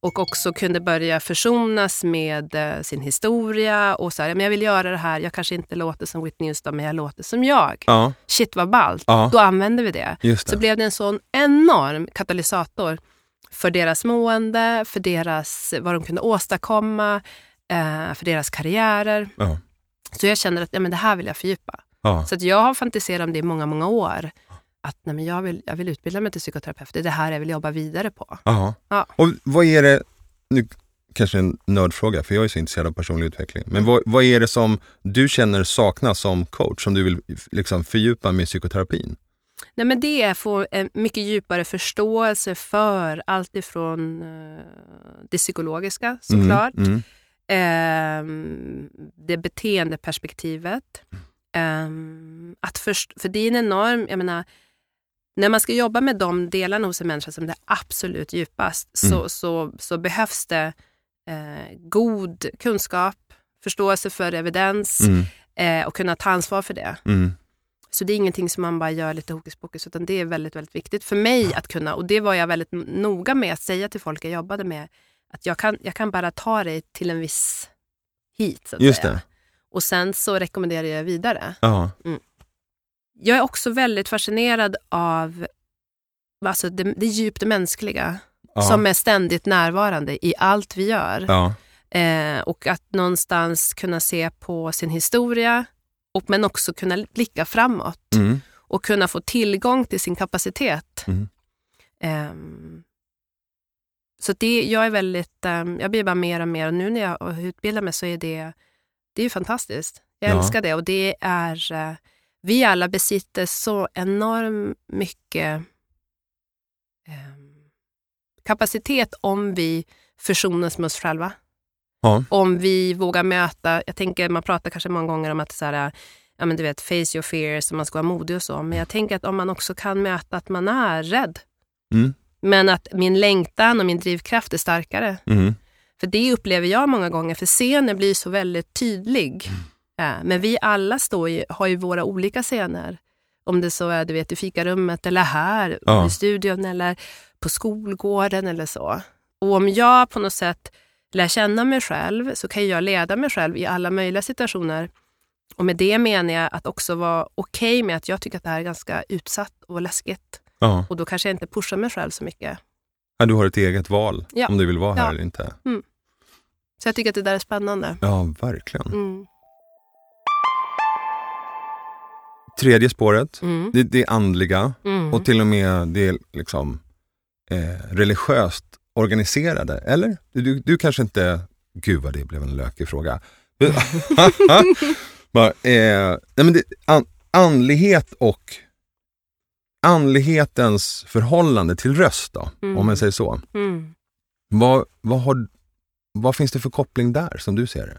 och också kunde börja försonas med eh, sin historia och så här, men jag vill göra det här, jag kanske inte låter som Whitney Houston men jag låter som jag Ja, shit vad ballt, Ja. då använder vi det. just Så det. blev det en sån enorm katalysator för deras mående, för deras, vad de kunde åstadkomma, eh, för deras karriärer. Ja. Så jag kände att ja, men det här vill jag fördjupa. Ja. Så att jag har fantiserat om det i många, många år. Att nej, men jag, vill, jag vill utbilda mig till psykoterapeut, det är det här jag vill jobba vidare på. Ja. Ja. Och vad är det, nu kanske en nördfråga, för jag är så intresserad av personlig utveckling. Men vad, vad är det som du känner saknas som coach, som du vill liksom fördjupa med psykoterapin? Nej, men det är att få en mycket djupare förståelse för allt ifrån eh, det psykologiska såklart, Mm, mm, Ehm, det beteendeperspektivet. Ehm, att först, för det är en enorm, jag menar, när man ska jobba med de delarna hos en människa som det är absolut djupast så, Mm. så, så behövs det eh, god kunskap, förståelse för evidens mm, eh, och kunna ta ansvar för det. mm, Så det är ingenting som man bara gör lite hokus pokus, utan det är väldigt, väldigt viktigt för mig att kunna, och det var jag väldigt noga med att säga till folk jag jobbade med, att jag kan, jag kan bara ta dig till en viss hit. Så att Just säga. det. Och sen så rekommenderar jag vidare. Ja. Jag är också väldigt fascinerad av alltså det, det djupt mänskliga Ja. som är ständigt närvarande i allt vi gör. Eh, och att någonstans kunna se på sin historia, och, men också kunna blicka framåt Mm. och kunna få tillgång till sin kapacitet. Mm. Ehm, så det, jag är väldigt, ehm, jag blir bara mer och mer, och nu när jag utbildar mig så är det, det är fantastiskt. Jag Ja. älskar det och det är, eh, vi alla besitter så enormt mycket ehm, kapacitet om vi försonas med oss själva. Ja. Om vi vågar möta, jag tänker man pratar kanske många gånger om att så här, ja men du vet face your fears och man ska vara modig och så. Men jag tänker att om man också kan möta att man är rädd. Mm. Men att min längtan och min drivkraft är starkare. Mm. För det upplever jag många gånger, för scenen blir så väldigt tydlig. Ja, men vi alla står ju, har ju våra olika scener. Om det så är du vet, i fikarummet eller här Ja. i studion eller på skolgården eller så. Och om jag på något sätt lär känna mig själv så kan jag leda mig själv i alla möjliga situationer. Och med det menar jag att också vara okej med att jag tycker att det här är ganska utsatt och läskigt. Ja. Och då kanske jag inte pushar mig själv så mycket. Ja, Du har ett eget val Ja. om du vill vara här eller inte. Så jag tycker att det där är spännande. Ja, verkligen. Mm. Tredje spåret, Mm. det, det är andliga Mm. och till och med det är liksom eh, religiöst organiserade, eller? Du, du, kanske inte, gud vad det blev en lökig fråga. Bara, eh, nej men det, an, andlighet och andlighetens förhållande till röst då, Mm. om man säger så. Mm. Vad, vad, har, vad finns det för koppling där som du ser det?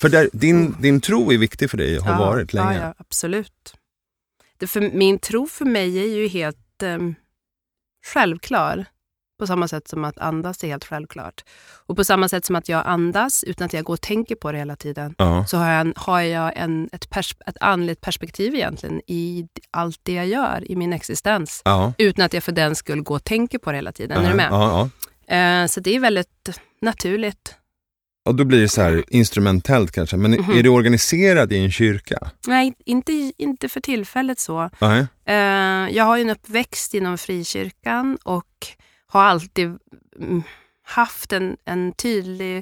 För där, din, din tro är viktig för dig, har Ja, varit länge. Ja, ja, absolut. Det för, min tro för mig är ju helt um, självklar. På samma sätt som att andas är helt självklart. Och på samma sätt som att jag andas utan att jag går och tänker på det hela tiden, Ja. så har jag, en, har jag en, ett, pers, ett andligt perspektiv egentligen i allt det jag gör i min existens. Ja. Utan att jag för den skull går och tänker på det hela tiden. Är du med? Eh, så det är väldigt naturligt. Och då blir det så här instrumentellt kanske, men Mhm. är du organiserad i en kyrka? Nej, inte, inte för tillfället så. Eh, jag har ju en uppväxt inom frikyrkan och har alltid mm, haft en, en tydlig,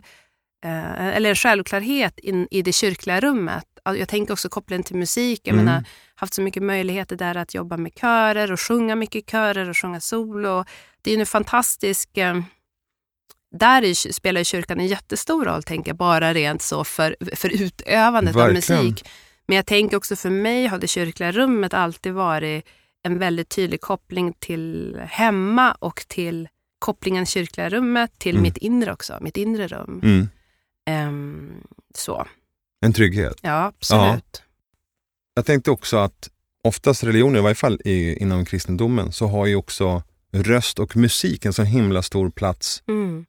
eh, eller en självklarhet in, i det kyrkliga rummet. Jag tänker också kopplingen till musik. Jag Mm. menar, haft så mycket möjligheter där att jobba med körer och sjunga mycket körer och sjunga solo. Det är ju en fantastisk... Eh, där är, spelar kyrkan en jättestor roll, tänker jag, bara rent så för, för utövandet Verkligen. av musik. Men jag tänker också för mig har det kyrkliga rummet alltid varit en väldigt tydlig koppling till hemma och till kopplingen kyrkliga rummet till Mm. mitt inre också, mitt inre rum. Mm. Ehm, så, En trygghet. ja absolut. Jag tänkte också att oftast religioner, i varje fall i, inom kristendomen, så har ju också röst och musik en så himla stor plats. Mm,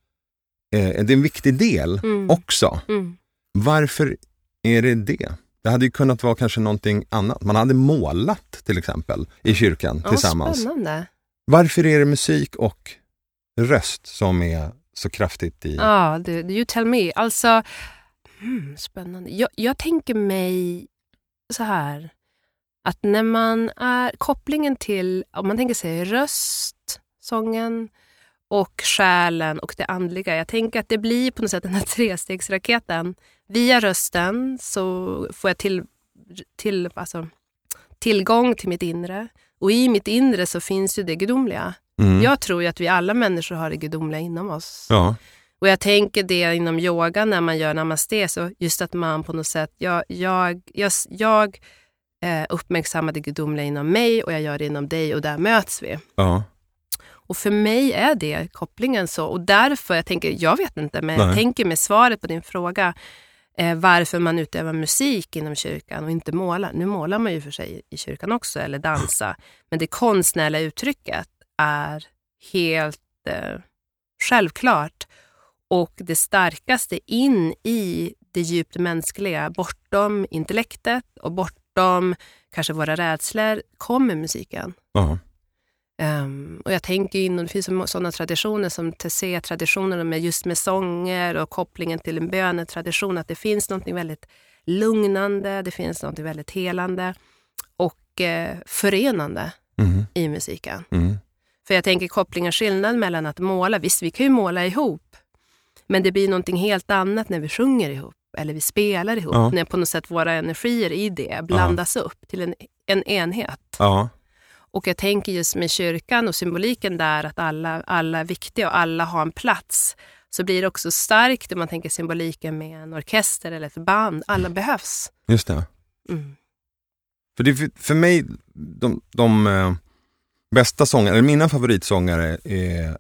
Eh, det är en viktig del mm, också. mm. Varför är det det? Det hade ju kunnat vara kanske någonting annat. Man hade målat till exempel i kyrkan Ja, tillsammans. Spännande. Varför är det musik och röst som är så kraftigt i... Ja, du, you tell me. Alltså, hmm, spännande. Jag, jag tänker mig så här, att när man är kopplingen till, om man tänker sig röst, sången och själen och det andliga. Jag tänker att det blir på något sätt den här trestegsraketen. Via rösten så får jag till, till, alltså, tillgång till mitt inre och i mitt inre så finns ju det gudomliga. Mm. Jag tror ju att vi alla människor har det gudomliga inom oss. ja. Och jag tänker det inom yoga när man gör namaste, så just att man på något sätt, jag, jag, jag, jag eh, uppmärksammar det gudomliga inom mig och jag gör det inom dig och där möts vi. ja. Och för mig är det kopplingen så. Och därför, jag tänker, jag vet inte, men Nej. jag tänker med svaret på din fråga, eh, varför man utövar musik inom kyrkan och inte målar. Nu målar man ju för sig i kyrkan också, eller dansa. Men det konstnärliga uttrycket är helt eh, självklart. Och det starkaste in i det djupt mänskliga, bortom intellektet och bortom kanske våra rädslor, kommer musiken. ja. Ehm, och jag tänker in, och det finns sådana traditioner som Tessé-traditionerna med just med sånger och kopplingen till en bönetradition, att det finns något väldigt lugnande, det finns något väldigt helande och eh, förenande Mm. i musiken. Mm. För jag tänker kopplingen, skillnad mellan att måla, visst vi kan ju måla ihop, men det blir någonting helt annat när vi sjunger ihop eller vi spelar ihop, Ja. när på något sätt våra energier i det blandas upp till en, en enhet. ja. Och jag tänker just med kyrkan och symboliken där att alla, alla är viktiga och alla har en plats. Så blir det också starkt om man tänker symboliken med en orkester eller ett band. Alla behövs. Just det. Mm. För, det, för- för mig, de, de eh, bästa sångare, eller mina favoritsångare är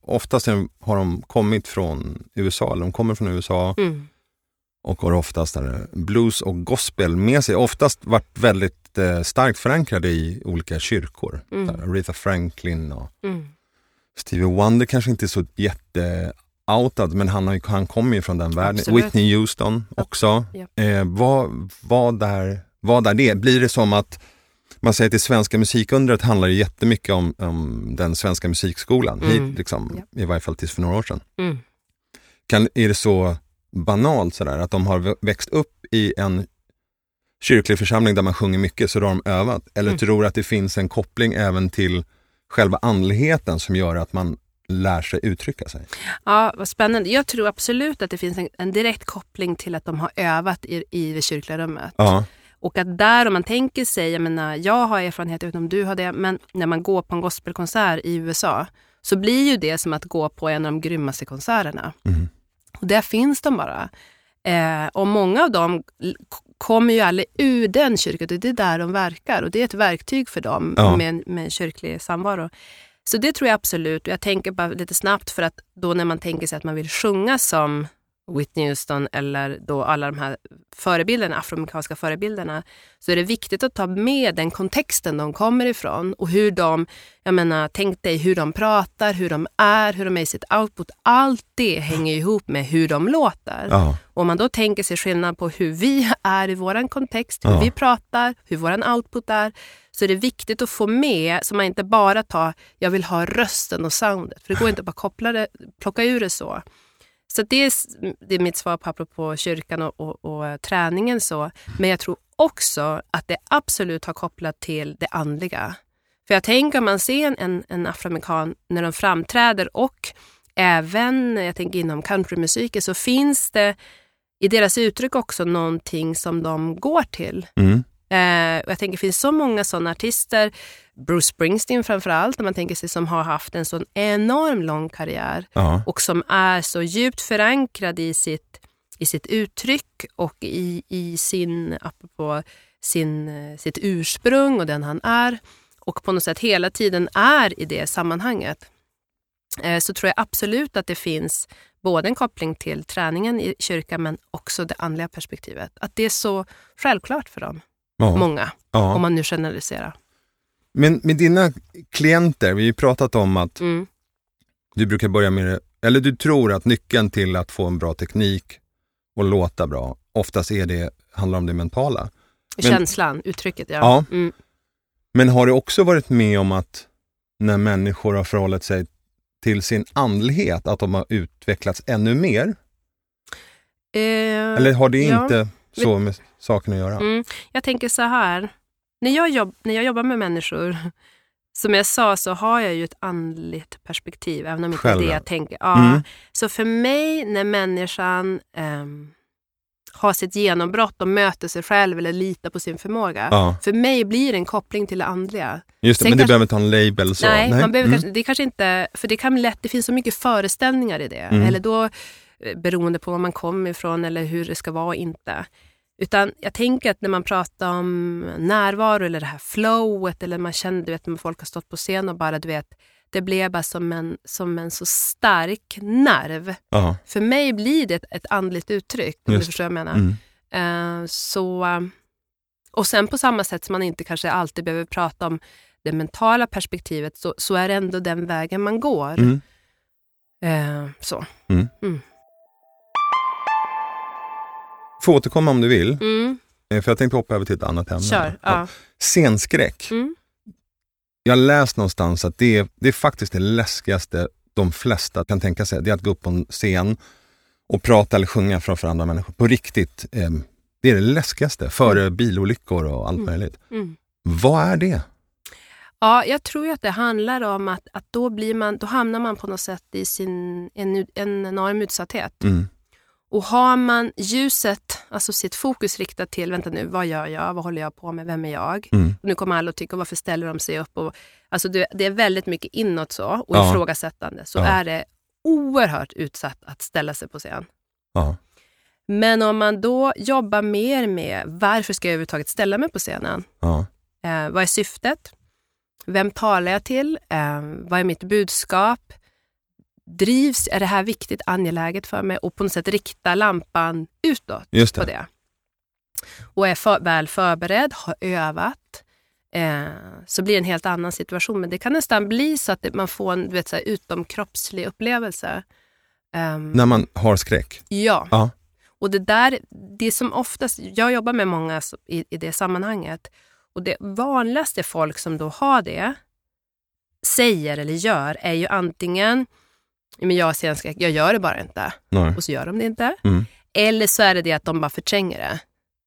oftast har de kommit från USA, eller de kommer från USA Mm. och har oftast där, blues och gospel med sig. Oftast varit väldigt eh, starkt förankrade i olika kyrkor. Mm. Där, Aretha Franklin och Mm. Stevie Wonder kanske inte är så jätte-outad, men han, har han kommer ju från den världen. Absolut. Whitney Houston också. Ja. Eh, vad, vad, där, vad är det? Blir det som att man säger att det svenska musikundret handlar jättemycket om, om den svenska musikskolan, Mm. hit, liksom, i varje fall tills för några år sedan. Mm. Kan, är det så banalt sådär, att de har vä- växt upp i en kyrklig församling där man sjunger mycket, så då har de övat? Eller Mm. tror att det finns en koppling även till själva andligheten som gör att man lär sig uttrycka sig? Ja, vad spännande. Jag tror absolut att det finns en, en direkt koppling till att de har övat i, i det kyrkliga rummet. Ja, Och att där, om man tänker sig, jag menar, jag har erfarenhet, utan om du har det, men när man går på en gospelkonsert i USA så blir ju det som att gå på en av de grymmaste konserterna. Mhm. Och där finns de bara. Eh, och många av dem kommer ju aldrig ur den kyrkan, det är där de verkar och det är ett verktyg för dem Ja. med, med kyrklig samvaro. Så det tror jag absolut. Jag tänker bara lite snabbt för att då när man tänker sig att man vill sjunga som Whitney Houston eller då alla de här förebilderna, afroamerikanska förebilderna, så är det viktigt att ta med den kontexten de kommer ifrån och hur de, jag menar, tänk dig hur de pratar, hur de är, hur de är i sitt output. Allt det hänger ihop med hur de låter. ja, Om man då tänker sig skillnad på hur vi är i vår kontext, hur Ja. vi pratar, hur vår output är, så är det viktigt att få med så man inte bara tar, jag vill ha rösten och soundet. För det går inte att bara koppla det, plocka ur det så. Så det är, det är mitt svar på apropå kyrkan och, och, och eh, träningen. så. Men jag tror också att det absolut har kopplat till det andliga. För jag tänker om man ser en, en afroamerikan när de framträder och även jag tänker inom countrymusiken så finns det i deras uttryck också någonting som de går till. mm. Eh, och jag tänker det finns så många sådana artister, Bruce Springsteen framför allt, när man tänker sig som har haft en sån enorm lång karriär ja, och som är så djupt förankrad i sitt, i sitt uttryck och i, i sin, apropå sin, eh, sitt ursprung och den han är och på något sätt hela tiden är i det sammanhanget. Eh, Så tror jag absolut att det finns både en koppling till träningen i kyrkan men också det andliga perspektivet. Att det är så självklart för dem, ja, många, ja. om man nu generaliserar. Men med dina klienter, vi har ju pratat om att Mm. du brukar börja med det, eller du tror att nyckeln till att få en bra teknik och låta bra, oftast är det, handlar om det mentala. Men- Känslan, uttrycket, ja. Ja. Mm. Men har du också varit med om att när människor har förhållit sig till sin andlighet, att de har utvecklats ännu mer? Eh, Eller har det ja. inte så med saken att göra? Mm. Jag tänker så här, när jag, jobb, när jag jobbar med människor, som jag sa så har jag ju ett andligt perspektiv, även om inte Själv, det ja. jag tänker. Ja. Mm. Så för mig, när människan ehm, har sitt genombrott och möter sig själv eller litar på sin förmåga, Ja, för mig blir det en koppling till det andliga. just det. Sen Men kanske- behöver inte ha en label så? Nej, man behöver Mm. kanske, det kanske inte, för det kan lätt, det finns så mycket föreställningar i det. Mm. Eller då, eh, beroende på var man kommer ifrån eller hur det ska vara och inte. Utan jag tänker att när man pratar om närvaro eller det här flowet eller man känner, du vet när folk har stått på scen och bara, du vet, det blev bara som en, som en så stark nerv. Ja, För mig blir det ett, ett andligt uttryck, om Just du förstår vad jag menar. mm. Eh, så, eh, och sen på samma sätt som man inte kanske alltid behöver prata om det mentala perspektivet så, så är det ändå den vägen man går. Mm. Eh, så. Får återkomma om du vill, Mm, eh, för jag tänkte hoppa över till ett annat ämne. kör. Ja. Scenskräck. Mm, Jag har läst någonstans att det är, det är faktiskt det läskigaste de flesta kan tänka sig. Det är att gå upp på en scen och prata eller sjunga framför andra människor. På riktigt. Eh, det är det läskigaste, före bilolyckor och allt Mm. möjligt. mm. Vad är det? Ja, jag tror att det handlar om att, att då, blir man, då hamnar man på något sätt i sin, en, en enorm utsatthet. Mm. Och har man ljuset, alltså sitt fokus riktat till, vänta nu, vad gör jag, vad håller jag på med, vem är jag? Mm. Nu kommer alla att tycka, varför ställer de sig upp? Och, alltså det, det är väldigt mycket inåt så och Ja. ifrågasättande. Så Ja. är det oerhört utsatt att ställa sig på scen. Ja. Men om man då jobbar mer med, varför ska jag överhuvudtaget ställa mig på scenen? Ja. Eh, vad är syftet? Vem talar jag till? Eh, vad är mitt budskap? Drivs, är det här viktigt, angeläget för mig och på något sätt rikta lampan utåt det. på det. Och är för, väl förberedd, har övat, eh, så blir det en helt annan situation. Men det kan nästan bli så att man får en du vet, så här, utomkroppslig upplevelse. Ehm, När man har skräck. Ja. Ja. Och det där, det som oftast, jag jobbar med många i, i det sammanhanget och det vanligaste folk som då har det säger eller gör är ju antingen, men jag ser en skräck, jag gör det bara inte Nej. och så gör de det inte. Mm. Eller så är det det att de bara förtränger det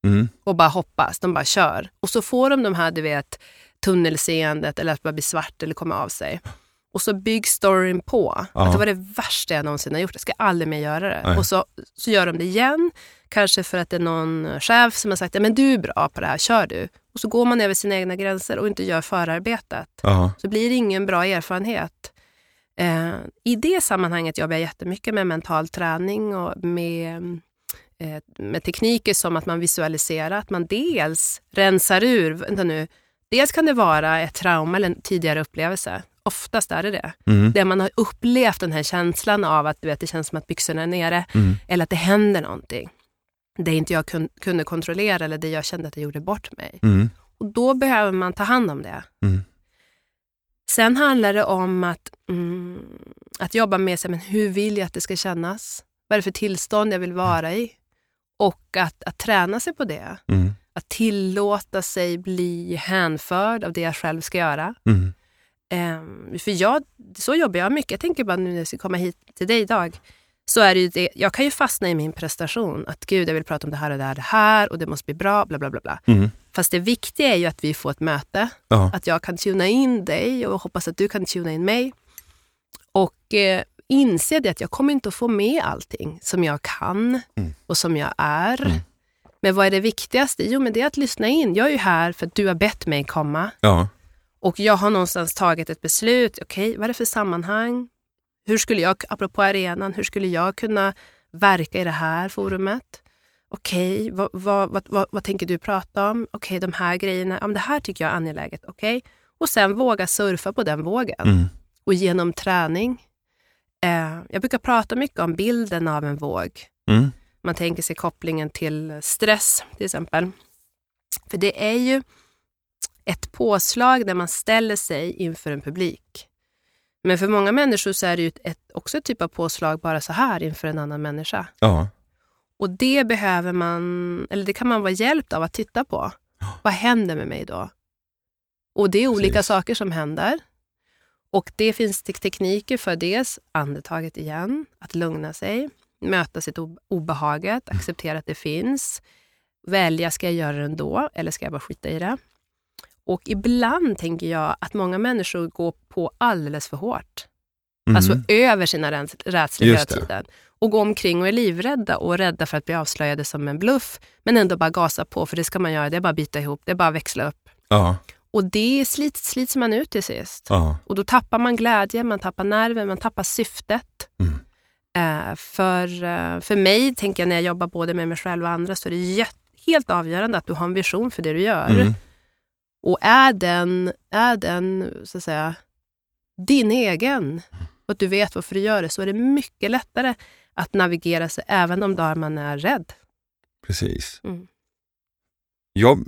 Mm. och bara hoppas, de bara kör. Och så får de de här, du vet, tunnelseendet eller att bara blir svart eller kommer av sig. Och så byggs storyn på. Ja. Att det var det värsta jag någonsin har gjort. Jag ska aldrig mer göra det. Nej. Och så, så gör de det igen. Kanske för att det är någon chef som har sagt att men du är bra på det här, kör du. Och så går man över sina egna gränser och inte gör förarbetet. Ja. Så blir det ingen bra erfarenhet. Eh, I det sammanhanget jobbar jag jättemycket med mental träning och med, eh, med tekniker som att man visualiserar, att man dels rensar ur, vänta nu, dels kan det vara ett trauma eller en tidigare upplevelse. Oftast är det det. Mm. Där man har upplevt den här känslan av att du vet, det känns som att byxorna är nere Mm. eller att det händer någonting. Det inte jag kun, kunde kontrollera eller det jag kände att jag gjorde bort mig. Mm. Och då behöver man ta hand om det. Mm. Sen handlar det om att, mm, att jobba med sig, men hur vill jag att det ska kännas? Vad är det för tillstånd jag vill vara i? Och att, att träna sig på det. Mm. Att tillåta sig bli hänförd av det jag själv ska göra. Mm. Ehm, för jag, så jobbar jag mycket. Jag tänker bara nu när jag ska komma hit till dig idag. Så är det det, jag kan ju fastna i min prestation. Att gud, jag vill prata om det här och det här, det här och det måste bli bra, bla bla bla. bla. Mm. Fast det viktiga är ju att vi får ett möte. Ja. Att jag kan tuna in dig och hoppas att du kan tuna in mig. Och eh, inse det att jag kommer inte att få med allting som jag kan Mm. och som jag är. Mm. Men vad är det viktigaste? Jo, men det är att lyssna in. Jag är ju här för att du har bett mig komma. Ja. Och jag har någonstans tagit ett beslut. Okej, vad är det för sammanhang? Hur skulle jag, apropå arenan, hur skulle jag kunna verka i det här forumet? Okej, vad, vad, vad, vad, vad tänker du prata om? Okej, de här grejerna, ja, det här tycker jag är angeläget. Okej, och sen våga surfa på den vågen. Mm. Och genom träning. Eh, jag brukar prata mycket om bilden av en våg. Mm. Man tänker sig kopplingen till stress till exempel. För det är ju ett påslag när man ställer sig inför en publik. Men för många människor så är det ju ett, också ett typ av påslag bara så här inför en annan människa. Ja. Och det behöver man, eller det kan man vara hjälpt av att titta på. Vad händer med mig då? Och det är olika Precis. saker som händer. Och det finns te- tekniker för dels andetaget igen, att lugna sig, möta sitt obehaget, acceptera att det finns, välja, ska jag göra det ändå eller ska jag bara skita i det? Och ibland tänker jag att många människor går på alldeles för hårt. Mm. Alltså över sina räds- rädslor hela tiden. Och går omkring och är livrädda och rädda för att bli avslöjade som en bluff. Men ändå bara gasa på, för det ska man göra. Det är bara att bita ihop, det är bara att växla upp. Ja. Och det slit, slits man ut till sist. Ja. Och då tappar man glädje, man tappar nerven, man tappar syftet. Mm. Eh, för, eh, för mig, tänker jag när jag jobbar både med mig själv och andra, så är det helt avgörande att du har en vision för det du gör. Mm. Och är den, är den så att säga, din egen och att du vet varför du gör det, så är det mycket lättare att navigera sig även de dagar man är rädd. Precis. Mm. Jag,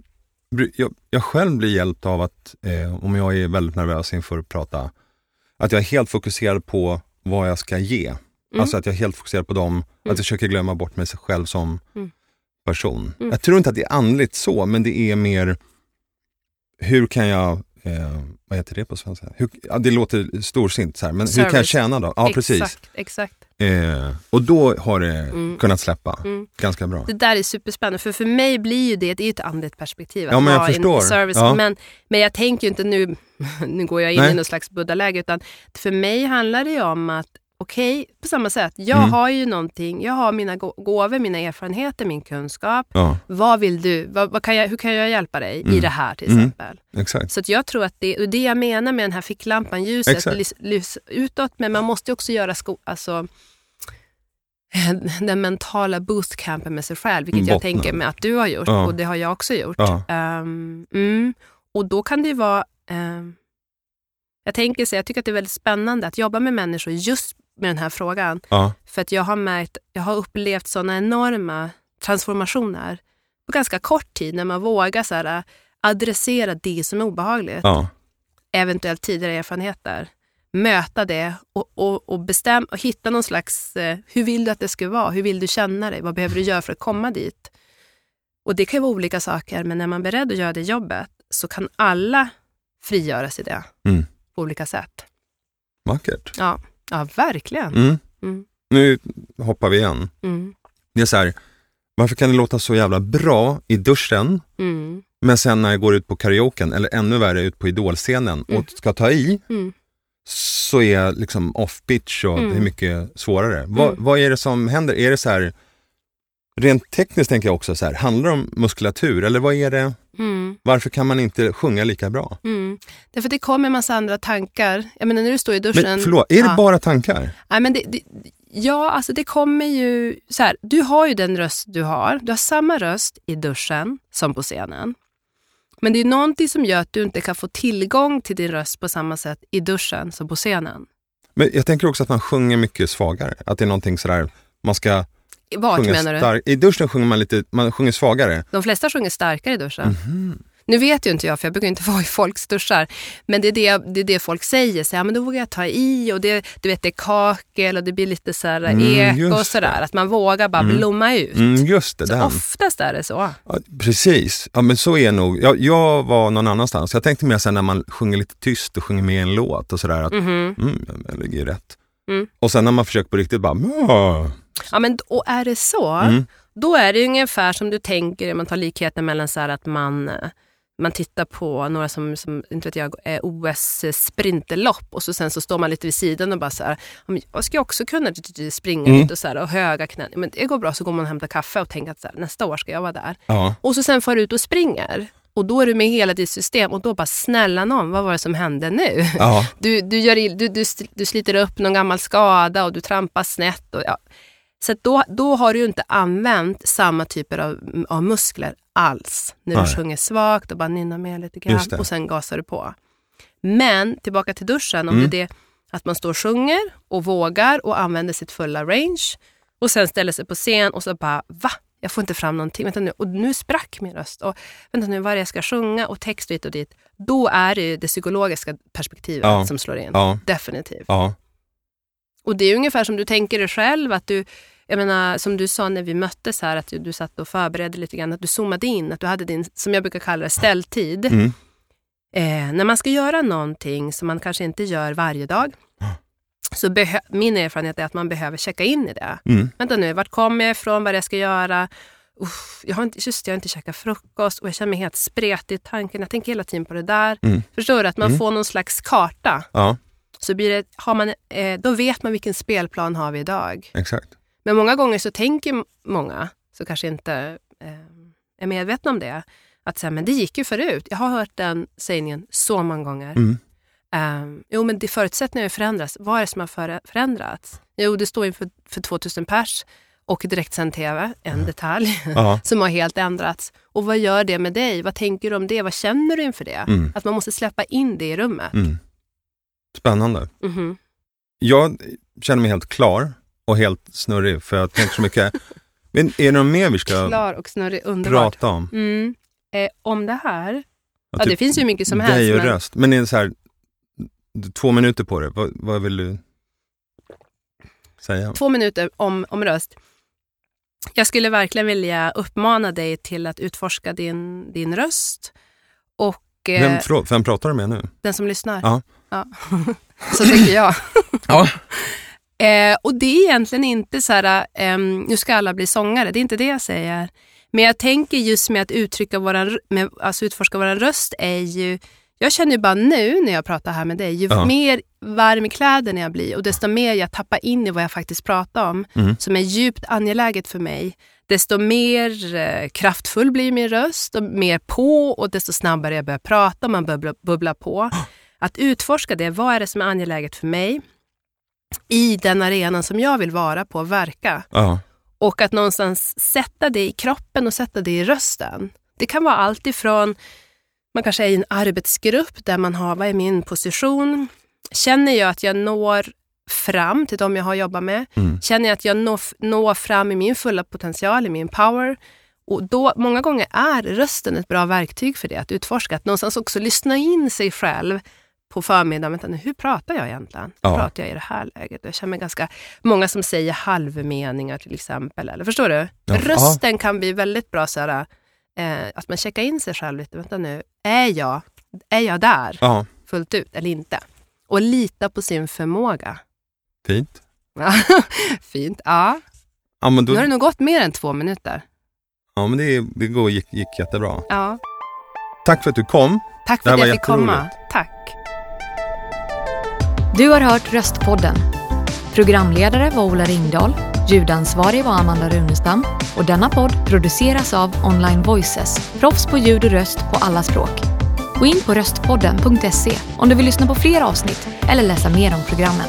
jag, jag själv blir hjälpt av att, eh, om jag är väldigt nervös inför att prata, att jag är helt fokuserad på vad jag ska ge. Mm. Alltså att jag är helt fokuserad på dem, att jag försöker glömma bort mig själv som Mm. person. Mm. Jag tror inte att det är andligt så, men det är mer, hur kan jag, eh, vad heter det på svenska? Hur, ja, det låter storsint så här, men hur kan jag Service. tjäna då? Ja, precis. Exakt, exakt. Eh, och då har det Mm. kunnat släppa Mm. ganska bra. Det där är superspännande, för för mig blir ju det, det är ju ett andligt perspektiv. Att Ja, men jag förstår. service. Ja. Men, men jag tänker ju inte nu, nu går jag in Nej. i något slags buddha-läge, utan för mig handlar det ju om att okej, på samma sätt, jag Mm. har ju någonting, jag har mina gå- gåvor, mina erfarenheter, min kunskap. Ja, Vad vill du? Vad, vad kan jag, hur kan jag hjälpa dig i Mm. det här till Mm. exempel? exakt. Så jag tror att det är det jag menar med den här ficklampan, ljuset, Exakt. lys, lys utåt, men man måste också göra sko- alltså, den mentala bootcampen med sig själv, vilket jag Bottna. tänker mig att du har gjort Ja. och det har jag också gjort. Ja. Mm, och då kan det ju vara, ehm, jag tänker så, jag tycker att det är väldigt spännande att jobba med människor just med den här frågan. Ja. För att jag har märkt, jag har upplevt sådana enorma transformationer på ganska kort tid när man vågar så här, adressera det som är obehagligt. Ja. Eventuellt tidigare erfarenheter. Möta det och, och, och, bestäm, och hitta någon slags, eh, hur vill du att det ska vara? Hur vill du känna dig? Vad behöver du göra för att komma dit? Och det kan ju vara olika saker, men när man är beredd att göra det jobbet så kan alla frigöras i det Mm. på olika sätt. Vackert. Ja, ja verkligen. Mm. Mm. Nu hoppar vi igen. Mm. Det är så här, varför kan det låta så jävla bra i duschen, Mm. men sen när jag går ut på karaoken, eller ännu värre ut på idolscenen Mm. och ska ta i, Mm. så är jag liksom off-pitch och det är mycket svårare. Vad, vad är det som händer? Är det så här, rent tekniskt tänker jag också så här, handlar det om muskulatur eller vad är det? Mm. Varför kan man inte sjunga lika bra? Mm. Därför att det kommer en massa andra tankar. Jag menar när du står i duschen. Men förlåt, är det ja. bara tankar? Nej, men det, det, ja, alltså det kommer ju... Så här, du har ju den röst du har. Du har samma röst i duschen som på scenen. Men det är någonting som gör att du inte kan få tillgång till din röst på samma sätt i duschen som på scenen. Men jag tänker också att man sjunger mycket svagare. Att det är någonting sådär, man ska Vart menar du? I duschen sjunger man lite, man sjunger svagare. De flesta sjunger starkare i duschen. Mhm. Nu vet ju inte jag, för jag brukar inte vara i folks duschar. Men det är det, det, är det folk säger. Så, ja, men då vågar jag ta i och det, du vet, det är kakel och det blir lite så här Mm, eko och sådär. Att man vågar bara Mm. blomma ut. Mm, just det, Så den. oftast är det så. Ja, precis, ja, men så är nog. Jag, jag var någon annanstans. Jag tänkte mer sen när man sjunger lite tyst och sjunger med en låt och sådär. Att, Mhm. mm, jag ligger ju rätt. Mm. Och sen när man försöker på riktigt bara, "Mah." Ja, men och är det så, Mm. då är det ungefär som du tänker, man tar likheten mellan så att man, eh, man tittar på några som, som inte vet jag, är OS sprinterlopp och så sen så står man lite vid sidan och bara så här, "Ja, men jag ska också kunna springa Mm. lite och, så här, och höga knän. Men det går bra, så går man och hämtar kaffe och tänker att så här, nästa år ska jag vara där. ja. Och så sen får du ut och springer. Och då är du med hela ditt system och då bara snälla någon, vad var det som hände nu? Ja. Du, du, gör, du, du, du sliter upp någon gammal skada och du trampar snett. Och, ja. Så då, då har du inte använt samma typer av, av muskler alls. När Nej. du sjunger svagt och bara nynnar med lite grann och sen gasar du på. Men tillbaka till duschen, om Mm. det är det att man står och sjunger och vågar och använder sitt fulla range och sen ställer sig på scen och så bara va? Jag får inte fram någonting. Vänta nu. Och nu sprack min röst. Och vänta nu, vad är det jag ska sjunga? Och text och hit och dit. Då är det ju det psykologiska perspektivet Ja. som slår in. Ja. Definitivt. ja. Och det är ungefär som du tänker dig själv, att du, jag menar, som du sa när vi möttes här, att du, du satt och förberedde lite grann, att du zoomade in, att du hade din, som jag brukar kalla det, ställtid. Mm. Eh, när man ska göra någonting som man kanske inte gör varje dag, så behö- min erfarenhet är att man behöver checka in i det. Mm. Vänta nu, vart kommer jag ifrån, vad är det jag ska göra? Uff, jag har inte, just det, jag har inte käkat frukost och jag känner mig helt spretig i tanken. Jag tänker hela tiden på det där. Mm. Förstår du? Att man Mm. får någon slags karta ja, så blir det, har man, eh, då vet man vilken spelplan har vi idag. exakt. Men många gånger så tänker många, så kanske inte eh, är medvetna om det, att säga, men det gick ju förut. Jag har hört den sägningen så många gånger. Mm. Um, jo, men det förutsättningar förändras. Vad är det som har förändrats? Jo, det står inför för 2000 pers och direktsänd TV, en detalj, Ja. som har helt ändrats. Och vad gör det med dig? Vad tänker du om det? Vad känner du inför det? Mm. Att man måste släppa in det i rummet. Mm. Spännande. Mhm. Jag känner mig helt klar och helt snurrig för jag tänker så mycket. Men är det något mer vi ska Klar och snurrig, underbart. prata om? Mm. Eh, om det här? Ja, typ det finns ju mycket som helst. Dig och men- röst. Men är det så här, två minuter på det. Vad, vad vill du säga? Två minuter om, om röst. Jag skulle verkligen vilja uppmana dig till att utforska din, din röst. Och eh, Vem, förlåt, vem pratar du med nu? den som lyssnar. Ja. Ja. Så tycker jag. Ja. Eh, och det är egentligen inte så här, ehm, nu ska alla bli sångare, det är inte det jag säger. Men jag tänker just med att uttrycka våran, med, alltså utforska våran röst är ju, jag känner ju bara nu när jag pratar här med dig, ju Ja. mer varm i kläderna jag blir och desto mer jag tappar in i vad jag faktiskt pratar om, Mm. som är djupt angeläget för mig, desto mer eh, kraftfull blir min röst och mer på och desto snabbare jag börjar prata, man bubblar, bubblar på. Att utforska det, vad är det som är angeläget för mig i den arenan som jag vill vara på och verka. Ja. Och att någonstans sätta det i kroppen och sätta det i rösten. Det kan vara allt ifrån, man kanske är i en arbetsgrupp där man har, vad är min position? Känner jag att jag når fram till de jag har jobbat med? Mm. Känner jag att jag når, når fram i min fulla potential, i min power? Och då, många gånger är rösten ett bra verktyg för det, att utforska. Att någonstans också lyssna in sig själv på förmiddagen. Vänta nu, hur pratar jag egentligen? Hur Ja. pratar jag i det här läget? Jag känner mig ganska, många som säger halvmeningar till exempel. Eller förstår du? Ja. Rösten kan bli väldigt bra så här, eh, att man checkar in sig själv lite. Vänta nu, är jag, är jag där Ja, fullt ut eller inte? Och lita på sin förmåga. fint. Fint. Ja. Ja, men, Nu då, har det nog gått mer än två minuter. ja, men det, det går, gick, gick jättebra. Ja. Tack för att du kom. Tack för att jag fick komma. Tack. Du har hört Röstpodden. Programledare var Ola Ringdahl, ljudansvarig var Amanda Runestam och denna podd produceras av Online Voices, proffs på ljud och röst på alla språk. Gå in på röstpodden.se om du vill lyssna på fler avsnitt eller läsa mer om programmen.